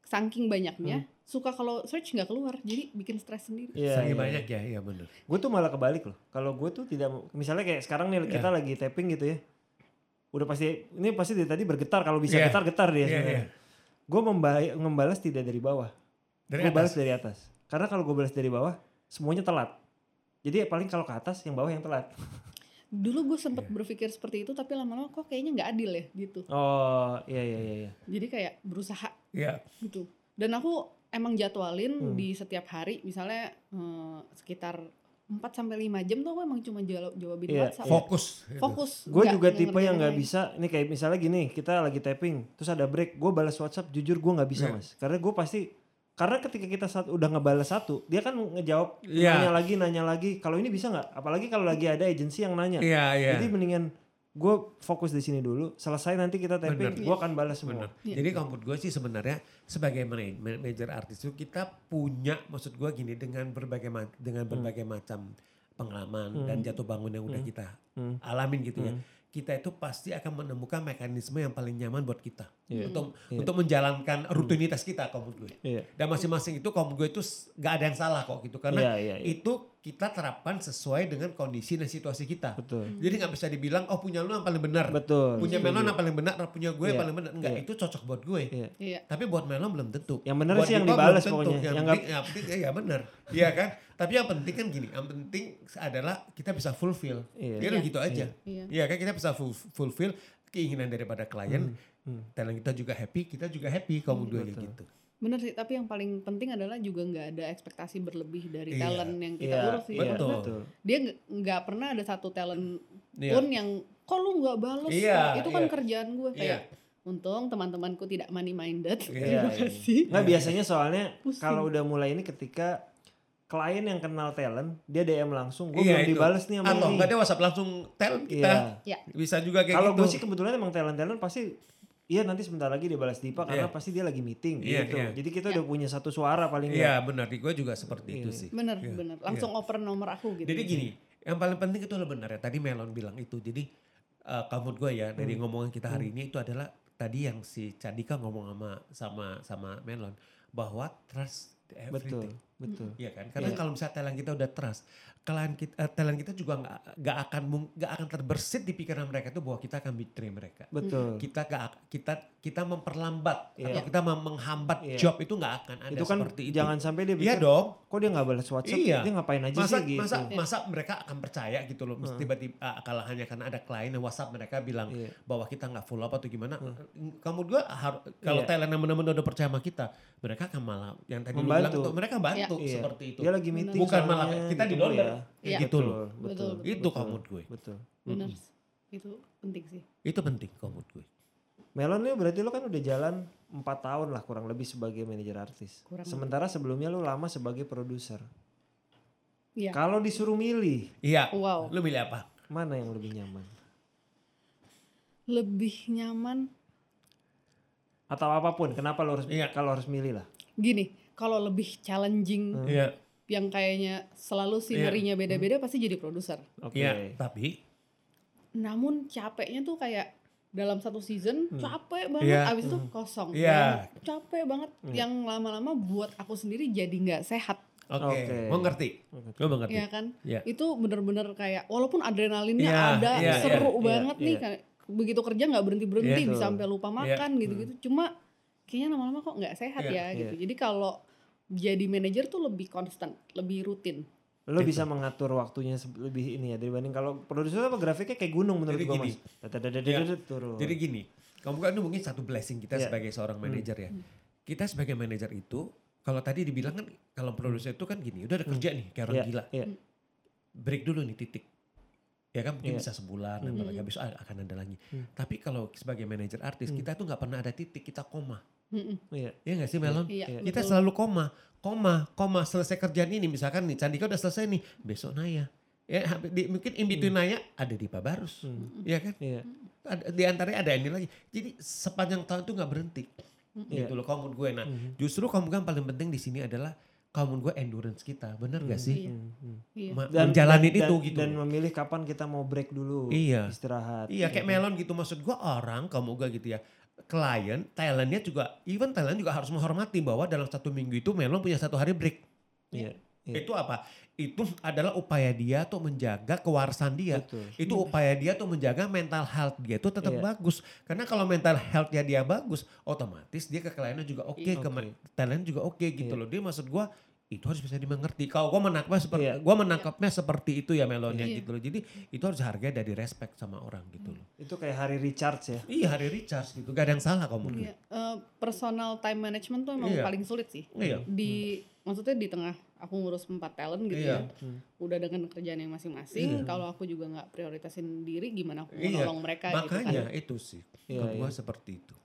C: saking banyaknya suka kalau search nggak keluar jadi bikin stres sendiri.
A: Hmm. Iya.
B: Sering
A: iya.
B: banyak ya, iya benar.
A: Gue tuh malah kebalik loh. Kalau gue tuh tidak misalnya kayak sekarang nih kita
B: Iya.
A: lagi tapping gitu ya. Udah pasti ini pasti dari tadi bergetar kalau bisa
B: Iya.
A: getar-getar dia
B: Iya,
A: sebenarnya. Gue membalas tidak dari bawah.
B: Dari
A: gue balas dari atas. Karena kalau gue balas dari bawah semuanya telat. Jadi paling kalau ke atas yang bawah yang telat.
C: Dulu gue sempet
B: Iya.
C: berpikir seperti itu tapi lama-lama kok kayaknya nggak adil ya gitu.
A: Oh iya iya iya. iya.
C: Jadi kayak berusaha
B: Iya.
C: gitu. Dan aku emang jadwalin
A: Hmm.
C: di setiap hari misalnya eh, sekitar 4 sampai 5 jam tuh aku emang cuma jawab jawabin
A: Iya,
C: WhatsApp.
B: Fokus. gitu.
C: Fokus.
A: Gue juga tipe yang nggak bisa. Ini kayak misalnya gini, kita lagi tapping, terus ada break, gue balas WhatsApp, jujur gue nggak bisa
B: Iya.
A: mas. Karena gue pasti, karena ketika kita saat udah ngebalas satu, dia kan ngejawab,
B: Iya.
A: nanya lagi, nanya lagi. Kalau ini bisa nggak? Apalagi kalau lagi ada agensi yang nanya.
B: Iya, iya.
A: Jadi mendingan gue fokus di sini dulu. Selesai nanti kita tapping,
B: Bener.
A: gue akan balas
B: Bener.
A: semua.
C: Iya.
B: Jadi kalau menurut gue sih sebenarnya sebagai mana- manajer artis itu kita punya maksud gue gini dengan berbagai ma- dengan berbagai macam pengalaman dan jatuh bangun yang udah kita
A: Hmm.
B: alamin gitu ya. Kita itu pasti akan menemukan mekanisme yang paling nyaman buat kita
A: Iya.
B: untuk
A: Iya.
B: untuk menjalankan rutinitas kita kalau menurut gue.
A: Iya.
B: Dan masing-masing itu kalau menurut gue itu nggak ada yang salah kok gitu karena
A: Iya, iya, iya.
B: itu kita terapkan sesuai dengan kondisi dan situasi kita.
A: Betul.
B: Jadi nggak bisa dibilang oh punya lu yang paling benar.
A: Betul.
B: Punya
A: setuju.
B: Melon yang paling benar, punya gue
A: Iya,
B: paling benar. Enggak,
A: iya.
B: itu cocok buat gue.
A: Iya.
C: Iya.
B: Tapi buat Melon belum tentu.
A: Yang benar sih yang dibalas pokoknya.
B: Yang
A: Yang
B: penting, yang penting ya benar. Iya kan? Tapi yang penting kan gini, yang penting adalah kita bisa fulfill.
A: Iya.
B: Ya udah gitu aja.
C: Iya.
B: Iya kan kita bisa fulfill keinginan daripada klien.
A: hmm.
B: Talent kita juga happy, kita juga happy kalau gue kayak
A: betul.
B: gitu.
C: Bener sih, tapi yang paling penting adalah juga nggak ada ekspektasi berlebih dari
B: Iya.
C: talent yang kita
A: Iya,
C: urus sih.
A: iya,
B: Betul.
A: betul.
C: Dia nggak- pernah ada satu talent
B: Iya.
C: pun yang kok lu nggak bales
B: Iya,
C: Nah, itu kan
B: iya.
C: kerjaan gue
B: Iya.
C: kayak untung teman-temanku tidak money minded
B: Iya,
C: terima
A: iya.
C: kasih
A: Nggak biasanya soalnya kalau udah mulai ini ketika klien yang kenal talent, dia DM langsung, gue
B: Iya,
A: belum
B: itu.
A: dibales nih sama
B: Atau
A: ini.
B: enggak dia WhatsApp langsung talent kita.
A: Iya.
C: ya
B: Bisa juga kayak
A: Kalau
B: gitu.
A: gue sih kebetulan emang talent-talent pasti Iya nanti sebentar lagi dia balas Dipa karena
B: Iya.
A: pasti dia lagi meeting
B: Iya,
A: gitu.
B: iya.
A: Jadi kita
C: Iya.
A: udah punya satu suara paling
B: Iya benar, di gue juga seperti itu
A: Iya.
B: sih.
C: bener
B: Iya,
C: bener langsung oper nomor aku gitu
B: Jadi gini, yang paling penting itu adalah benar ya. Tadi Melon bilang itu. Jadi eh, kalau menurut gue ya dari
A: Hmm.
B: ngomongan kita hari ini itu adalah tadi yang si Candika ngomong sama sama sama Melon bahwa trust everything.
A: betul
B: Iya kan? Karena
A: Iya.
B: kalau misalnya talent kita udah trust, klien kita, eh, talent kita juga nggak nggak akan nggak akan terbersit di pikiran mereka itu bahwa kita akan betray mereka.
A: betul
B: Kita nggak kita kita memperlambat
A: Iya.
B: atau kita menghambat
A: Iya.
B: job itu nggak akan ada
A: itu kan
B: seperti itu.
A: jangan sampai dia
B: Iya dong.
A: kok dia nggak balas WhatsApp
B: Iya.
A: dia ngapain aja
B: Masa
A: sih gitu
B: masa masa mereka akan percaya gitu loh. Tiba-tiba ah, kalau hanya karena ada klien yang WhatsApp mereka bilang
A: Iya.
B: bahwa kita nggak follow up atau gimana. Kamu juga harus kalau
A: Iya.
B: talent yang benar-benar udah percaya sama kita, mereka akan malah yang tadi
A: Membantu.
B: bilang itu mereka bantu
A: Iya.
B: seperti itu.
A: dia lagi meeting
B: Bukan malah kita didorong.
A: ya.
C: Iya.
B: Gitu loh.
A: betul
C: Betul.
B: Itu menurut gue.
A: betul
C: benar itu penting sih
B: Itu penting menurut gue.
A: Melon nih berarti lo kan udah jalan 4 tahun lah kurang lebih sebagai manajer artis.
C: Kurang
A: Sementara sebelumnya lo lama sebagai produser.
C: Iya.
A: Kalau disuruh milih,
B: Iya.
C: wow
B: Lu milih apa?
A: mana yang lebih nyaman?
C: lebih nyaman
A: Atau apa pun, kenapa lo harus
B: Iya.
A: kalau harus milih lah?
C: gini kalau lebih challenging
A: Hmm.
B: Iya.
C: yang kayaknya selalu sinerinya beda-beda pasti jadi produser
A: Oke.
B: Iya. Tapi
C: namun capeknya tuh kayak dalam satu season capek banget
B: Iya.
C: abis itu kosong
B: Iya.
C: Dan capek banget yang lama-lama buat aku sendiri jadi nggak sehat
B: oke,
A: Oke.
B: mau ngerti. Gue mengerti.
C: ya kan
B: Iya.
C: itu bener-bener kayak walaupun adrenalinnya
B: Iya,
C: ada
B: iya,
C: seru
A: iya,
C: banget
A: iya,
C: nih
A: iya.
C: kayak begitu kerja nggak berhenti berhenti
B: Iya,
C: bisa
A: betul.
C: sampai lupa
B: Iya.
C: makan gitu-gitu cuma kayaknya lama-lama kok nggak sehat
B: Iya,
C: ya gitu
A: iya.
C: jadi kalau jadi manajer tuh lebih konstan lebih rutin
A: Lo
B: Gitu.
A: bisa mengatur waktunya lebih ini ya dibanding kalau produser apa grafiknya kayak gunung menurut
B: Jadi
A: gua
B: gini.
A: mas. Dadadadadadad, turun.
B: Jadi gini, kamu kan mungkin satu blessing kita
A: Iya.
B: sebagai seorang manajer ya. Kita sebagai manajer itu, kalau tadi dibilang kan, kalau produser itu kan gini, udah ada kerja nih kayak orang
A: Iya,
B: gila.
A: iya.
B: Break dulu nih titik. Ya kan mungkin
A: Iya.
B: bisa sebulan, dan lagi habis ah, akan ada lagi.
A: Hmm.
B: Tapi kalau sebagai manajer artis, kita tuh nggak pernah ada titik, kita koma.
A: Iya.
B: Iya nggak sih Melon?
C: iya
B: Kita
C: betul.
B: selalu koma, koma, koma. Selesai kerjaan ini, misalkan nih Candika udah selesai nih, besok Naya. Ya, di- mungkin in between Naya ada di Barus,
A: Hmm.
B: ya kan?
A: Iya.
B: Ada, di antaranya ada ini lagi. Jadi sepanjang tahun itu nggak berhenti.
A: Iya.
B: Gitu loh kalau menurut gue. Nah,
A: Mhm.
B: justru kamu kan paling penting di sini adalah menurut gue endurance kita. Bener gak sih?
C: Iya.
A: Hmm, hmm.
C: Iya.
B: Ma-
A: Dan,
B: itu
A: dan-
B: gitu.
A: Dan memilih kapan kita mau break dulu.
B: Iya.
A: Istirahat.
B: Iya kayak melon gitu maksud gue orang kamu gue gitu ya klien talentnya juga even talent juga harus menghormati bahwa dalam satu minggu itu melon punya satu hari break
A: Iya. Iya.
B: itu apa itu adalah upaya dia tuh menjaga kewarasan dia
A: Betul.
B: itu upaya dia tuh menjaga mental health dia itu tetap
A: Iya.
B: bagus karena kalau mental healthnya dia bagus otomatis dia ke kliennya juga oke
C: Iya.
B: ke
A: Oke.
B: ma- talent juga oke gitu
A: Iya.
B: loh dia maksud gua itu harus bisa dimengerti kalau gua menangkapnya seperti
A: Iya.
B: gua menangkapnya seperti itu ya melonnya
C: Iya.
B: gitu loh jadi itu harus harga dari respect sama orang gitu loh
A: Itu kayak hari recharge ya.
B: iya hari recharge gitu gak ada yang salah kamu
C: Iya, eh, personal time management tuh emang
B: Iya.
C: paling sulit sih.
B: Iya.
C: Di maksudnya di tengah aku ngurus empat talent gitu
B: Iya.
C: ya.
A: Hmm.
C: Udah dengan kerjaan yang masing-masing.
B: Iya.
C: Kalau aku juga nggak prioritasin diri, gimana aku mau
B: Iya,
C: nolong mereka gitu
B: makanya
C: kan.
B: itu sih
A: Iya,
B: kalau gua
A: iya.
B: seperti itu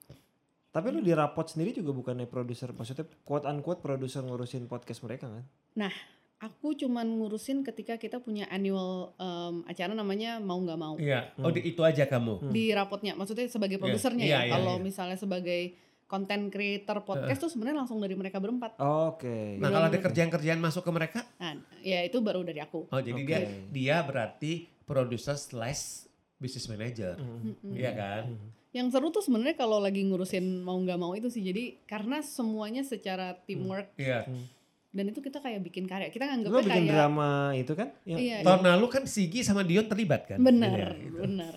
A: Tapi lu di rapot sendiri juga bukannya produser. Maksudnya quote unquote produser ngurusin podcast mereka kan?
C: Aku cuman ngurusin ketika kita punya annual em, acara namanya mau nggak mau.
B: iya oh
A: Hmm.
B: di- itu aja kamu
C: Di rapotnya, maksudnya sebagai
B: Iya,
C: produsernya
B: iya,
C: ya.
B: iya,
C: Kalau
B: iya.
C: misalnya sebagai content creator podcast tuh sebenarnya langsung dari mereka berempat.
A: Oke.
B: nah kalau ada kerjaan-kerjaan masuk ke mereka
C: Nah, ya itu baru dari aku.
B: Oh jadi
A: Oke.
B: dia dia berarti producer slash business manager,
A: Hmm.
C: Mm-mm.
B: iya kan?
C: Yang seru tuh sebenarnya kalau lagi ngurusin mau nggak mau itu sih. Jadi karena semuanya secara teamwork
B: Iya.
C: dan itu kita kayak bikin karya. Kita
A: Lu
C: nganggapnya
A: bikin
C: kayak
A: drama itu kan? Yang-
C: Iya,
B: Tahun lalu kan Sigi sama Dion terlibat kan?
C: benar,
B: Iya, gitu.
C: benar.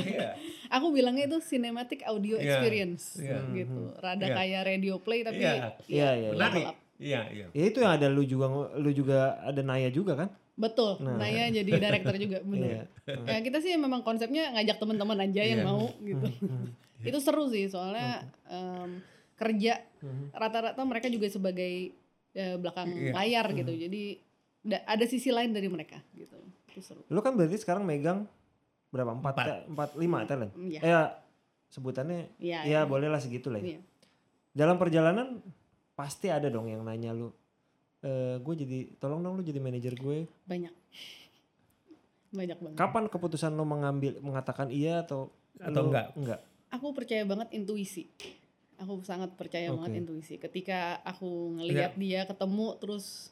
B: Iya.
C: Aku bilangnya itu cinematic audio
B: Iya,
C: experience
B: iya.
C: gitu. Rada
B: Iya.
C: kayak radio play tapi
B: Iya.
A: Iya, iya, iya.
B: Menarik. Iya, iya.
A: Ya itu yang ada lu juga lu juga ada Naya juga kan?
C: Betul.
A: Nah.
C: Naya jadi director juga benar.
A: Iya.
C: Ya kita sih memang konsepnya ngajak teman-teman aja yang
B: Iya.
C: mau gitu. itu seru sih soalnya em, kerja rata-rata mereka juga sebagai eh, belakang
B: Iya.
C: layar gitu. Jadi da- ada sisi lain dari mereka gitu. Itu seru.
A: Lu kan berarti sekarang megang berapa? Empat,
B: Empat.
A: empat lima talent.
C: Iya.
A: Eh, ya sebutannya
C: Iya.
A: ya bolehlah segitu lah ya.
C: Iya.
A: Dalam perjalanan pasti ada dong yang nanya lu. Eh, gue jadi tolong dong lu jadi manajer gue.
C: Banyak. Banyak banget.
A: Kapan keputusan lu mengambil mengatakan iya atau
B: Atau
A: lu
B: enggak?
A: Enggak.
C: Aku percaya banget intuisi. Aku sangat percaya
A: Oke.
C: banget intuisi. Ketika aku ngelihat dia ketemu terus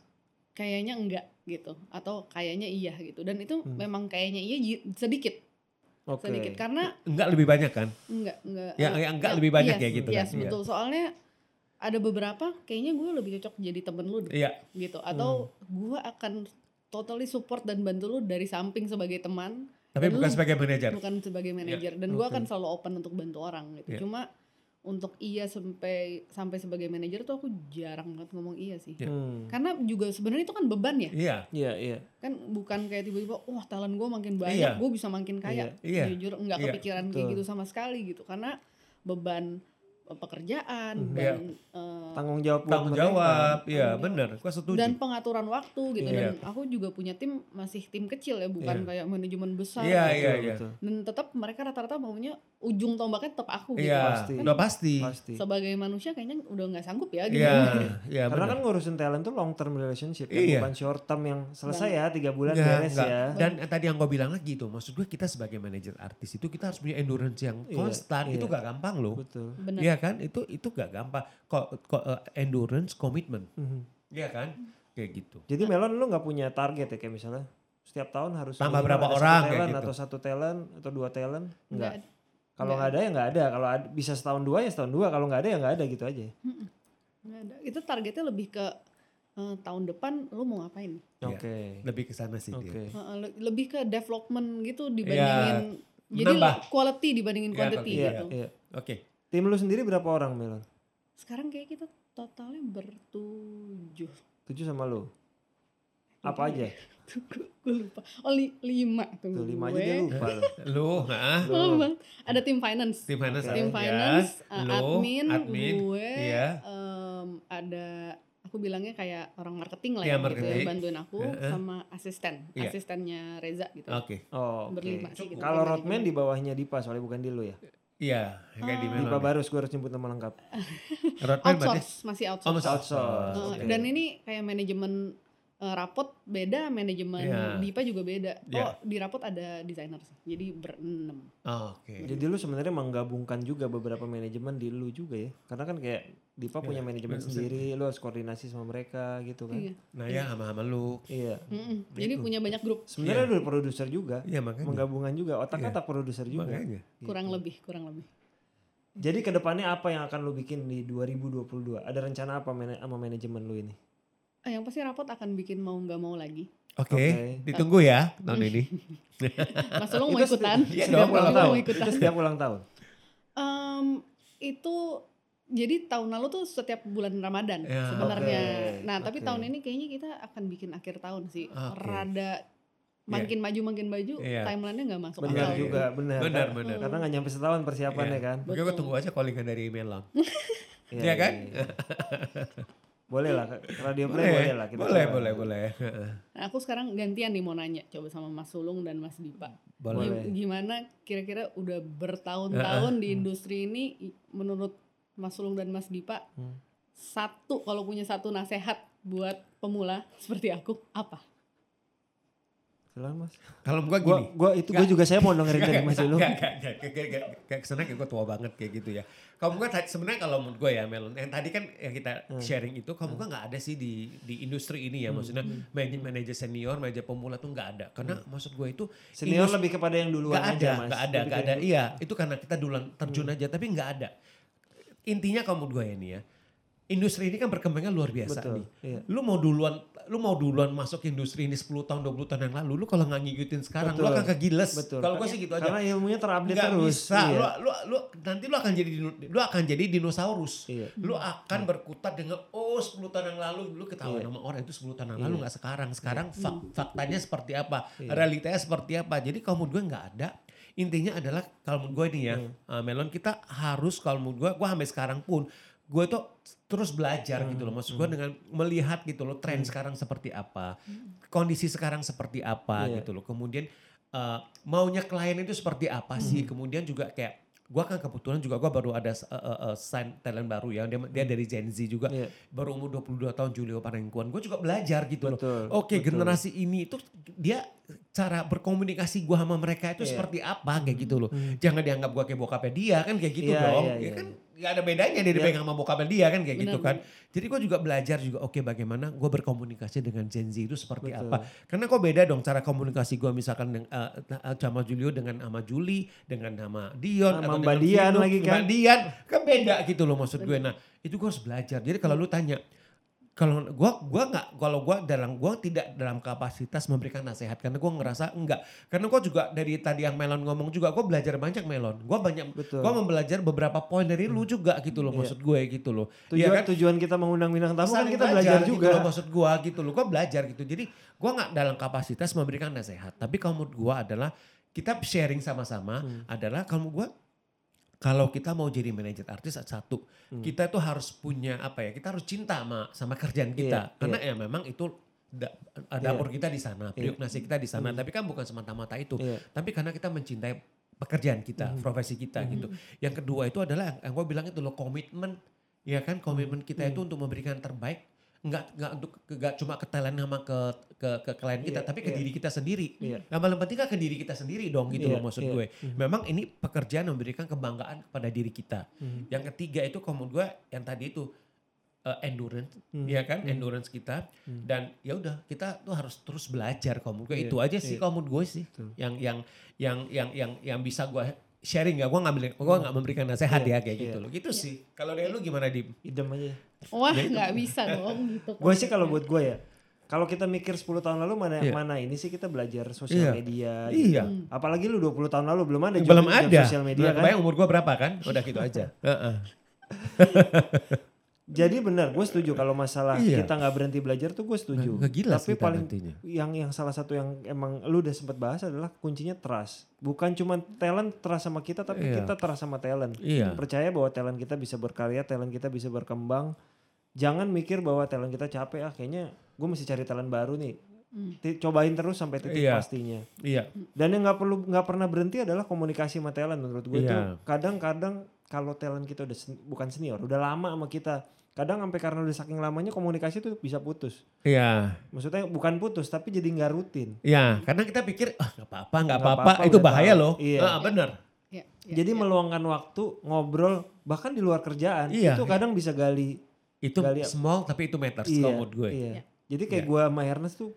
C: kayaknya enggak gitu atau kayaknya iya gitu. Dan itu
A: Hmm.
C: memang kayaknya iya sedikit.
A: Oke.
C: sedikit karena
B: Enggak lebih banyak kan?
C: enggak enggak
B: Ya,
C: eh,
B: ya, enggak lebih banyak
C: yes,
B: ya gitu
C: yes,
B: kan? Iya.
C: betul soalnya ada beberapa kayaknya gue lebih cocok jadi temen lu deh,
B: Iya.
C: gitu atau gue akan totally support dan bantu lu dari samping sebagai teman
B: Tapi bukan
C: lu-
B: sebagai manajer.
C: bukan sebagai manajer dan gue akan selalu open untuk bantu orang gitu
B: Iya.
C: cuma untuk iya sampai sampai sebagai manajer tuh aku jarang banget ngomong iya sih
B: Iya.
A: Hmm.
C: karena juga sebenarnya itu kan beban ya
B: Iya.
A: Iya, iya.
C: kan bukan kayak tiba-tiba wah talent gue makin banyak
B: Iya.
C: gue bisa makin kaya
B: Iya.
C: jujur nggak
B: Iya,
C: kepikiran kayak
A: betul.
C: gitu sama sekali gitu karena beban pekerjaan
A: Mhm.
C: dan eh,
A: Tanggung jawab
B: Tanggung jawab. Iya, benar. Gua setuju.
C: dan pengaturan waktu gitu
B: Iya.
C: dan aku juga punya tim masih tim kecil ya bukan
B: Iya.
C: kayak manajemen besar
B: Iya,
C: gitu.
B: iya,
A: Betul,
B: iya.
A: betul.
C: dan tetap mereka rata-rata maunya ujung tombaknya tetap aku gitu
B: Iya,
A: pasti.
B: udah pasti.
A: Pasti.
C: sebagai manusia kayaknya udah nggak sanggup ya gitu
B: Iya, iya
A: Karena kan ngurusin talent tuh long term relationship ya,
B: Iya.
A: bukan short term yang selesai ya tiga bulan
B: Enggak,
A: beres
B: enggak.
A: ya.
B: Dan eh, tadi yang gue bilang lagi tuh, maksud gue kita sebagai manajer artis itu kita harus punya endurance yang
A: Iya,
B: konstan. Itu
A: iya.
B: gak gampang loh.
A: Betul.
C: benar
B: Iya kan? Itu itu gak gampang. Kok kok eh, endurance, komitmen.
A: Mhm.
B: Iya kan? Kayak gitu.
A: Jadi Melon lu nggak punya target ya kayak misalnya setiap tahun harus
B: Tambah berapa orang kayak gitu.
A: atau satu talent atau dua talent enggak.
C: Nggak-
A: Kalau nggak ada ya nggak ada. Kalau bisa setahun dua ya setahun dua. Kalau nggak ada ya nggak ada gitu aja.
C: nggak ada itu targetnya lebih ke eh, tahun depan lu mau ngapain
B: Iya.
A: Oke.
B: Lebih ke sana sih
A: Oke.
B: dia.
C: Le- lebih ke development gitu dibandingin jadi
B: Iya. menambah.
C: quality dibandingin
B: Iya,
C: quantity
B: iya,
C: gitu.
A: Iya.
B: Oke.
A: Tim lu sendiri berapa orang Melon?
C: Sekarang kayak kita totalnya bertujuh.
A: Tujuh sama lu. Apa aja?
C: Gue lupa. Oh li- lima tuh.
A: Tuh lima aja
C: gue.
A: dia lupa lu.
B: Lu, nah,
C: Oh. Ada tim finance.
B: tim finance.
C: Tim
B: ya.
C: finance, uh,
B: Lu,
C: admin,
B: admin,
C: gue,
B: Iya.
C: em, ada aku bilangnya kayak orang marketing lah
B: Iya,
C: ya, gitu,
B: marketing.
C: bantuin aku
B: Heeh.
C: sama asisten,
B: Iya.
C: asistennya Reza gitu.
B: Oke.
A: Oh, oke.
C: Berlima sih gitu.
A: Kalau
C: Tim
A: Rodman di bawahnya Dipa soalnya bukan di lu ya.
B: Iya, kayak di
C: Ah.
A: Dipa Barus gue harus nyebut nama lengkap.
C: Outsource, masih
B: Oh,
C: outsource.
B: masih
A: Outsource.
C: Uh,
A: Oke.
C: Dan ini kayak manajemen uh, rapot beda, manajemen
B: Iya.
C: Dipa juga beda.
B: Iya.
C: Oh di rapot ada desainer sih, jadi berenam.
B: Oh, Oke.
A: Jadi lu sebenarnya menggabungkan juga beberapa manajemen di lu juga ya. Karena kan kayak Dipa punya manajemen
B: Iya,
A: sendiri, lu harus koordinasi sama mereka gitu kan.
C: Iya.
B: Nah ya sama-sama lu.
A: Iya.
C: Mm-mm. Jadi punya banyak grup,
A: Sebenarnya lu produser juga,
B: Iya makanya.
A: menggabungan juga, otak-otak
B: Iya.
A: produser juga.
B: Makanya.
C: kurang lebih, kurang lebih.
A: Jadi ke depannya apa yang akan lu bikin di 2022? Ada rencana apa sama manajemen lu ini?
C: Eh, yang pasti rapot akan bikin mau nggak mau lagi.
B: Oke,
A: Oke.
B: ditunggu ya tahun ini.
C: Mas Ulung mau ikutan?
B: Iya
A: Setiap
B: dong,
A: ulang
C: Mau
A: tahun.
C: ikutan.
A: Itu setiap ulang tahun.
C: Em, itu jadi tahun lalu tuh setiap bulan Ramadan
B: Ya,
C: sebenarnya.
A: oke,
C: Nah, tapi
A: oke.
C: tahun ini kayaknya kita akan bikin akhir tahun sih.
B: Oke.
C: Rada makin maju makin maju,
B: Iya.
C: timelinenya nggak masuk
A: Benar
C: akal.
A: juga, benar.
B: Benar,
A: Karena-
B: benar.
A: Karena nggak nyampe setahun persiapannya
B: Iya.
A: kan.
B: Makanya gue tunggu aja callingan dari Melon.
A: Iya
B: Iya kan?
A: boleh lah, radio play
B: Boleh,
A: boleh lah. kita
B: boleh,
A: coba.
B: boleh, boleh. Heeh.
C: Nah, aku sekarang gantian nih mau nanya coba sama Mas Sulung dan Mas Dipa.
B: Boleh.
A: Boleh.
C: Gim- Gimana kira-kira udah bertahun-tahun di industri ini menurut Mas Sulung dan Mas Dipa
A: Hmm.
C: satu kalau punya satu nasehat buat pemula seperti aku apa?
A: Silakan mas.
B: Kalau
A: Gua,
B: gini.
A: gua itu gua juga saya mau dengerin dari Mas Ulu.
B: Gak, gak, gak, gak, gak, gak, kesenang kayak gue tua banget kayak gitu ya. Kamu kan sebenarnya kalau menurut gue ya Melon, yang tadi kan yang kita
A: Hmm.
B: sharing itu, kamu kan nggak ada sih di di industri ini ya, maksudnya manajer manajer senior, manajer pemula tuh nggak ada. Karena maksud gue itu
A: Hmm. Senior
B: industri-
A: lebih kepada yang duluan
B: Gak
A: aja
B: ada,
A: mas.
B: gak ada, gak ada. Iya, itu karena kita duluan terjun
A: Hmm.
B: aja, tapi nggak ada. Intinya kamu gue ini ya, industri ini kan berkembangnya luar biasa
A: Betul.
B: nih.
A: Iya.
B: Lu mau duluan, lu mau duluan masuk industri ini 10 tahun, 20 tahun yang lalu, lu kalau nggak ngikutin sekarang, lu
A: Betul.
B: akan kegiles. Kalau gue sih gitu aja.
A: Karena ilmunya terupdate
B: Nggak
A: terus.
B: bisa,
A: Iya.
B: lu, lu, lu, nanti lu akan jadi lu akan jadi dinosaurus.
A: Iya.
B: Lu akan berkutat dengan oh 10 tahun yang lalu lu ketahuan
A: Iya.
B: sama orang itu 10 tahun yang lalu
A: Iya.
B: nggak sekarang. Sekarang fak- faktanya seperti apa?
A: Iya.
B: Realitanya seperti apa? Jadi kalau menurut gue nggak ada. Intinya adalah kalau menurut gue ini ya,
A: Hmm.
B: uh, Melon kita harus kalau menurut gue, gue sampai sekarang pun gue tuh terus belajar
A: Hmm.
B: gitu loh. Maksud gue dengan melihat gitu loh tren sekarang seperti apa, kondisi sekarang seperti apa
A: Iya.
B: gitu loh. Kemudian uh, maunya klien itu seperti apa sih?
A: Hmm.
B: Kemudian juga kayak gue kan kebetulan juga gue baru ada uh, uh, uh, sign talent baru ya. Dia, dia dari Gen Z juga.
A: Iya.
B: Baru umur 22 tahun Julio Parengkuan. Gue juga belajar gitu loh.
A: Betul.
B: Oke
A: betul.
B: generasi ini itu dia cara berkomunikasi gua sama mereka itu
A: Iya.
B: seperti apa kayak gitu loh.
A: Hmm.
B: Jangan dianggap gua kayak bokapnya dia kan kayak gitu
A: Iya,
B: dong.
A: iya,
B: ya
A: iya.
B: kan Gak ada bedanya dia dipegang sama bokapnya dia kan kayak gitu kan. Jadi gue juga belajar juga oke bagaimana gue berkomunikasi dengan Gen Z itu seperti
A: Betul.
B: apa. Karena kok beda dong cara komunikasi gue misalkan dengan uh, sama Julio dengan sama Juli dengan sama Dion
A: Sama
B: atau
A: Mbak
B: dengan
A: Dian
B: Vino,
A: lagi kan.
B: Mbak Dian kan beda gitu loh maksud gue. Nah itu gue harus belajar. Jadi kalau lu tanya kalau gua gua nggak kalau gua dalam gua tidak dalam kapasitas memberikan nasihat karena gua ngerasa enggak karena gua juga dari tadi yang Melon ngomong juga gua belajar banyak Melon gua banyak
A: Betul.
B: gua mau belajar beberapa poin dari lu juga gitu loh
A: Iya.
B: maksud gue gitu loh
A: Tujuan
B: Iya kan?
A: tujuan kita mengundang bintang tamu kan kita belajar
B: gitu
A: juga.
B: loh, maksud gua gitu loh gua belajar gitu jadi gua nggak dalam kapasitas memberikan nasihat tapi kalau menurut gua adalah kita sharing sama-sama
A: Hmm.
B: adalah kalau gua kalau kita mau jadi manajer artis satu
A: Hmm.
B: kita tuh harus punya apa ya kita harus cinta sama sama kerjaan kita
A: Iya,
B: karena ya memang itu da- dapur kita di sana periuk nasi kita di sana
A: Hmm.
B: tapi kan bukan semata-mata itu
A: Iya.
B: tapi karena kita mencintai pekerjaan kita
A: Hmm.
B: profesi kita gitu yang kedua itu adalah yang, gue bilang itu loh komitmen ya kan komitmen kita
A: Hmm.
B: itu untuk memberikan terbaik nggak nggak untuk nggak cuma ke talent sama ke ke ke klien kita
A: Iya,
B: tapi ke
A: iya.
B: diri kita sendiri
A: Iya.
B: yang paling penting kan ke diri kita sendiri dong gitu
A: Iya,
B: loh maksud
A: iya.
B: gue memang ini pekerjaan memberikan kebanggaan kepada diri kita
A: Hmm.
B: yang ketiga itu menurut gue yang tadi itu uh, endurance
A: Hmm.
B: ya kan
A: Hmm.
B: endurance kita
A: Hmm.
B: dan ya udah kita tuh harus terus belajar kalau menurut gue
A: Iya,
B: itu aja sih
A: iya.
B: kalau menurut gue sih
A: Betul.
B: yang yang yang yang yang yang bisa gue sharing ya gue nggak beli- gua nggak memberikan nasihat
A: Iya,
B: ya kayak
A: iya.
B: gitu loh gitu sih kalau dari lu gimana di
A: Idem aja.
C: Wah nggak bisa dong gitu.
A: Gue sih kalau buat gue ya, kalau kita mikir 10 tahun lalu mana
B: Iya.
A: mana ini sih kita belajar sosial
B: Iya.
A: media.
B: Iya.
A: gitu. Apalagi lu 20 tahun lalu belum ada
B: belum ada
A: sosial media
B: Nah,
A: kan.
B: umur gue berapa kan udah gitu aja Heeh.
A: Jadi benar, gue setuju kalau masalah
B: Iya.
A: kita nggak berhenti belajar tuh gue setuju.
B: Nggak gila
A: Tapi
B: kita
A: paling
B: nantinya.
A: yang yang salah satu yang emang lu udah sempat bahas adalah kuncinya trust. Bukan cuma talent trust sama kita, tapi
B: Iya.
A: kita trust sama talent.
B: iya
A: Percaya bahwa talent kita bisa berkarya, talent kita bisa berkembang. Jangan mikir bahwa talent kita capek ah kayaknya gue mesti cari talent baru nih.
C: Hmm.
A: Ti- Cobain terus sampai titik
B: Iya.
A: pastinya.
B: iya
A: Dan yang nggak perlu nggak pernah berhenti adalah komunikasi sama talent menurut gue
B: Iya.
A: tuh kadang-kadang kalau talent kita udah sen- bukan senior, udah lama sama kita. Kadang sampai karena udah saking lamanya komunikasi tuh bisa putus.
B: iya
A: Maksudnya bukan putus tapi jadi nggak rutin.
B: iya karena kita pikir ah nggak apa-apa nggak apa-apa itu bahaya
A: tahu.
B: loh
A: Iya.
B: Ah, bener
C: Ya, ya,
A: jadi
C: ya.
A: meluangkan waktu ngobrol bahkan di luar kerjaan
B: Iya.
A: itu kadang bisa gali.
B: itu
A: Gali-
B: small tapi itu matters
A: Iya,
B: kalau menurut gue
A: iya.
C: Iya.
A: Jadi kayak
B: Iya.
A: gue sama Ernest tuh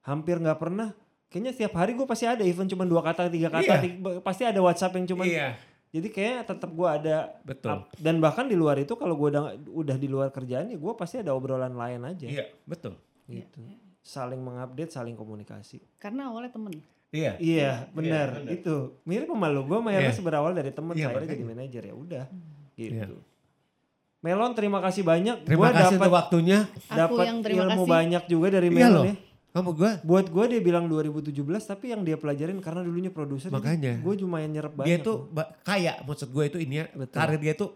A: hampir nggak pernah. Kayaknya setiap hari gue pasti ada event cuma dua kata tiga kata,
B: Iya.
A: tiga- pasti ada WhatsApp yang cuma.
B: iya
A: Jadi kayak tetap gue ada
B: betul
A: Ap- Dan bahkan di luar itu kalau gue udah udah di luar kerjaan ya gue pasti ada obrolan lain aja.
B: iya betul
A: Gitu. Saling mengupdate, saling komunikasi.
C: Karena awalnya temen.
B: iya
A: Iya, benar.
B: benar.
A: Itu mirip sama lu. Gue sama
B: Iya.
A: Berawal dari temen,
B: Iya,
A: akhirnya jadi manajer ya udah. Gitu.
B: Iya.
A: Melon terima kasih banyak.
B: terima
A: Gua
B: kasih
A: dapat
B: untuk waktunya
C: Aku
A: dapat
C: yang terima
A: ilmu
C: kasih.
A: banyak juga dari
B: Iya
A: Melon
B: loh.
A: ya.
B: Kamu gue
A: Buat gue dia bilang 2017 tapi yang dia pelajarin karena dulunya produser.
B: Makanya.
A: Gue lumayan nyerap banyak.
B: dia tuh kaya maksud gue itu ini ya
A: Betul.
B: karir dia tuh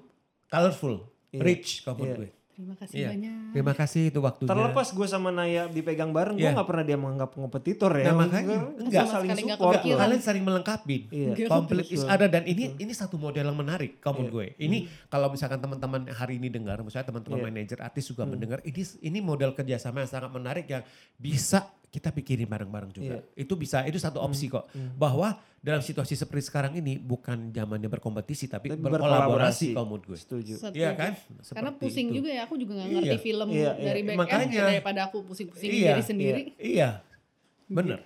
B: colorful
A: Iya.
B: rich kalau
A: Iya.
B: gue
C: Terima kasih
B: Iya.
C: banyak.
B: terima kasih itu waktunya
A: Terlepas gue sama Naya dipegang bareng, gue
B: Iya.
A: nggak pernah dia menganggap kompetitor ya.
B: Nah, makanya.
A: Gua-
B: Enggak.
A: saling support loh.
B: kalian saling melengkapi
A: Iya.
C: Enggak.
B: complete is ada dan ini ini satu model yang menarik kalau menurut gue. Ini
A: Hmm.
B: kalau misalkan teman-teman hari ini dengar, misalnya teman-teman
A: Iya.
B: manajer artis juga
A: Hmm.
B: mendengar, ini ini model kerjasama yang sangat menarik yang bisa kita pikirin bareng-bareng juga. Itu bisa, itu satu opsi kok.
A: Hmm.
B: Bahwa dalam situasi seperti sekarang ini bukan zamannya berkompetisi tapi,
A: Tapi
B: berkolaborasi kalau menurut gue.
A: Setuju.
B: Iya kan?
C: Karena
B: Seperti
C: pusing
B: itu.
C: juga ya, aku juga gak
B: Iya.
C: ngerti film
A: Iya, iya.
C: dari back end
B: Makanya.
C: daripada aku pusing-pusing
B: Iya,
C: diri sendiri.
B: Iya. Bener.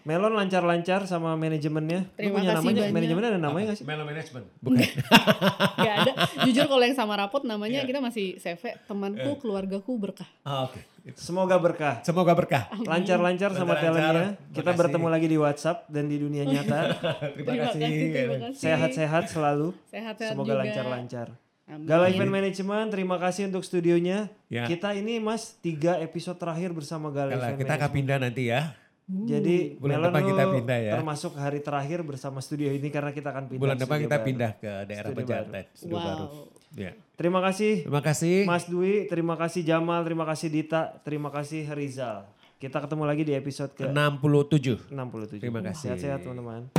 A: Melon lancar-lancar sama manajemennya. Lu
C: Terima
A: punya
C: kasih
A: namanya,
C: banyak.
A: manajemennya ada namanya
B: Apa?
A: gak sih?
B: Melo Management. Bukan.
C: Gak ada. Jujur kalau yang sama rapot namanya
B: Iya.
C: kita masih CV temanku, keluargaku berkah.
B: Ah, Oke.
A: Semoga berkah.
B: Semoga berkah.
A: Lancar-lancar sama talentnya. Kita bertemu lagi di WhatsApp dan di dunia nyata.
B: Terima,
C: Terima
B: kasih.
A: Sehat-sehat selalu.
C: Sehat-sehat
A: Semoga
C: juga.
A: lancar-lancar.
C: Amin.
A: Gala Event Management, terima kasih untuk studionya.
B: Ya.
A: Kita ini Mas tiga episode terakhir bersama Gala
B: Kalau
A: Event
B: kita akan pindah nanti ya.
A: Jadi
B: Bulan
A: Melon
B: depan kita pindah ya.
A: termasuk hari terakhir bersama studio ini karena kita akan pindah.
B: Bulan
A: ke
B: depan kita
A: baru.
B: pindah ke daerah
A: Studio
B: Pejaten. Studio
C: Wow.
B: baru. Ya.
A: Terima kasih
B: Terima kasih.
A: Mas Dwi, terima kasih Jamal, terima kasih Dita, terima kasih Rizal. Kita ketemu lagi di episode ke
B: 67.
A: 67.
B: Terima kasih.
A: Sehat-sehat teman-teman.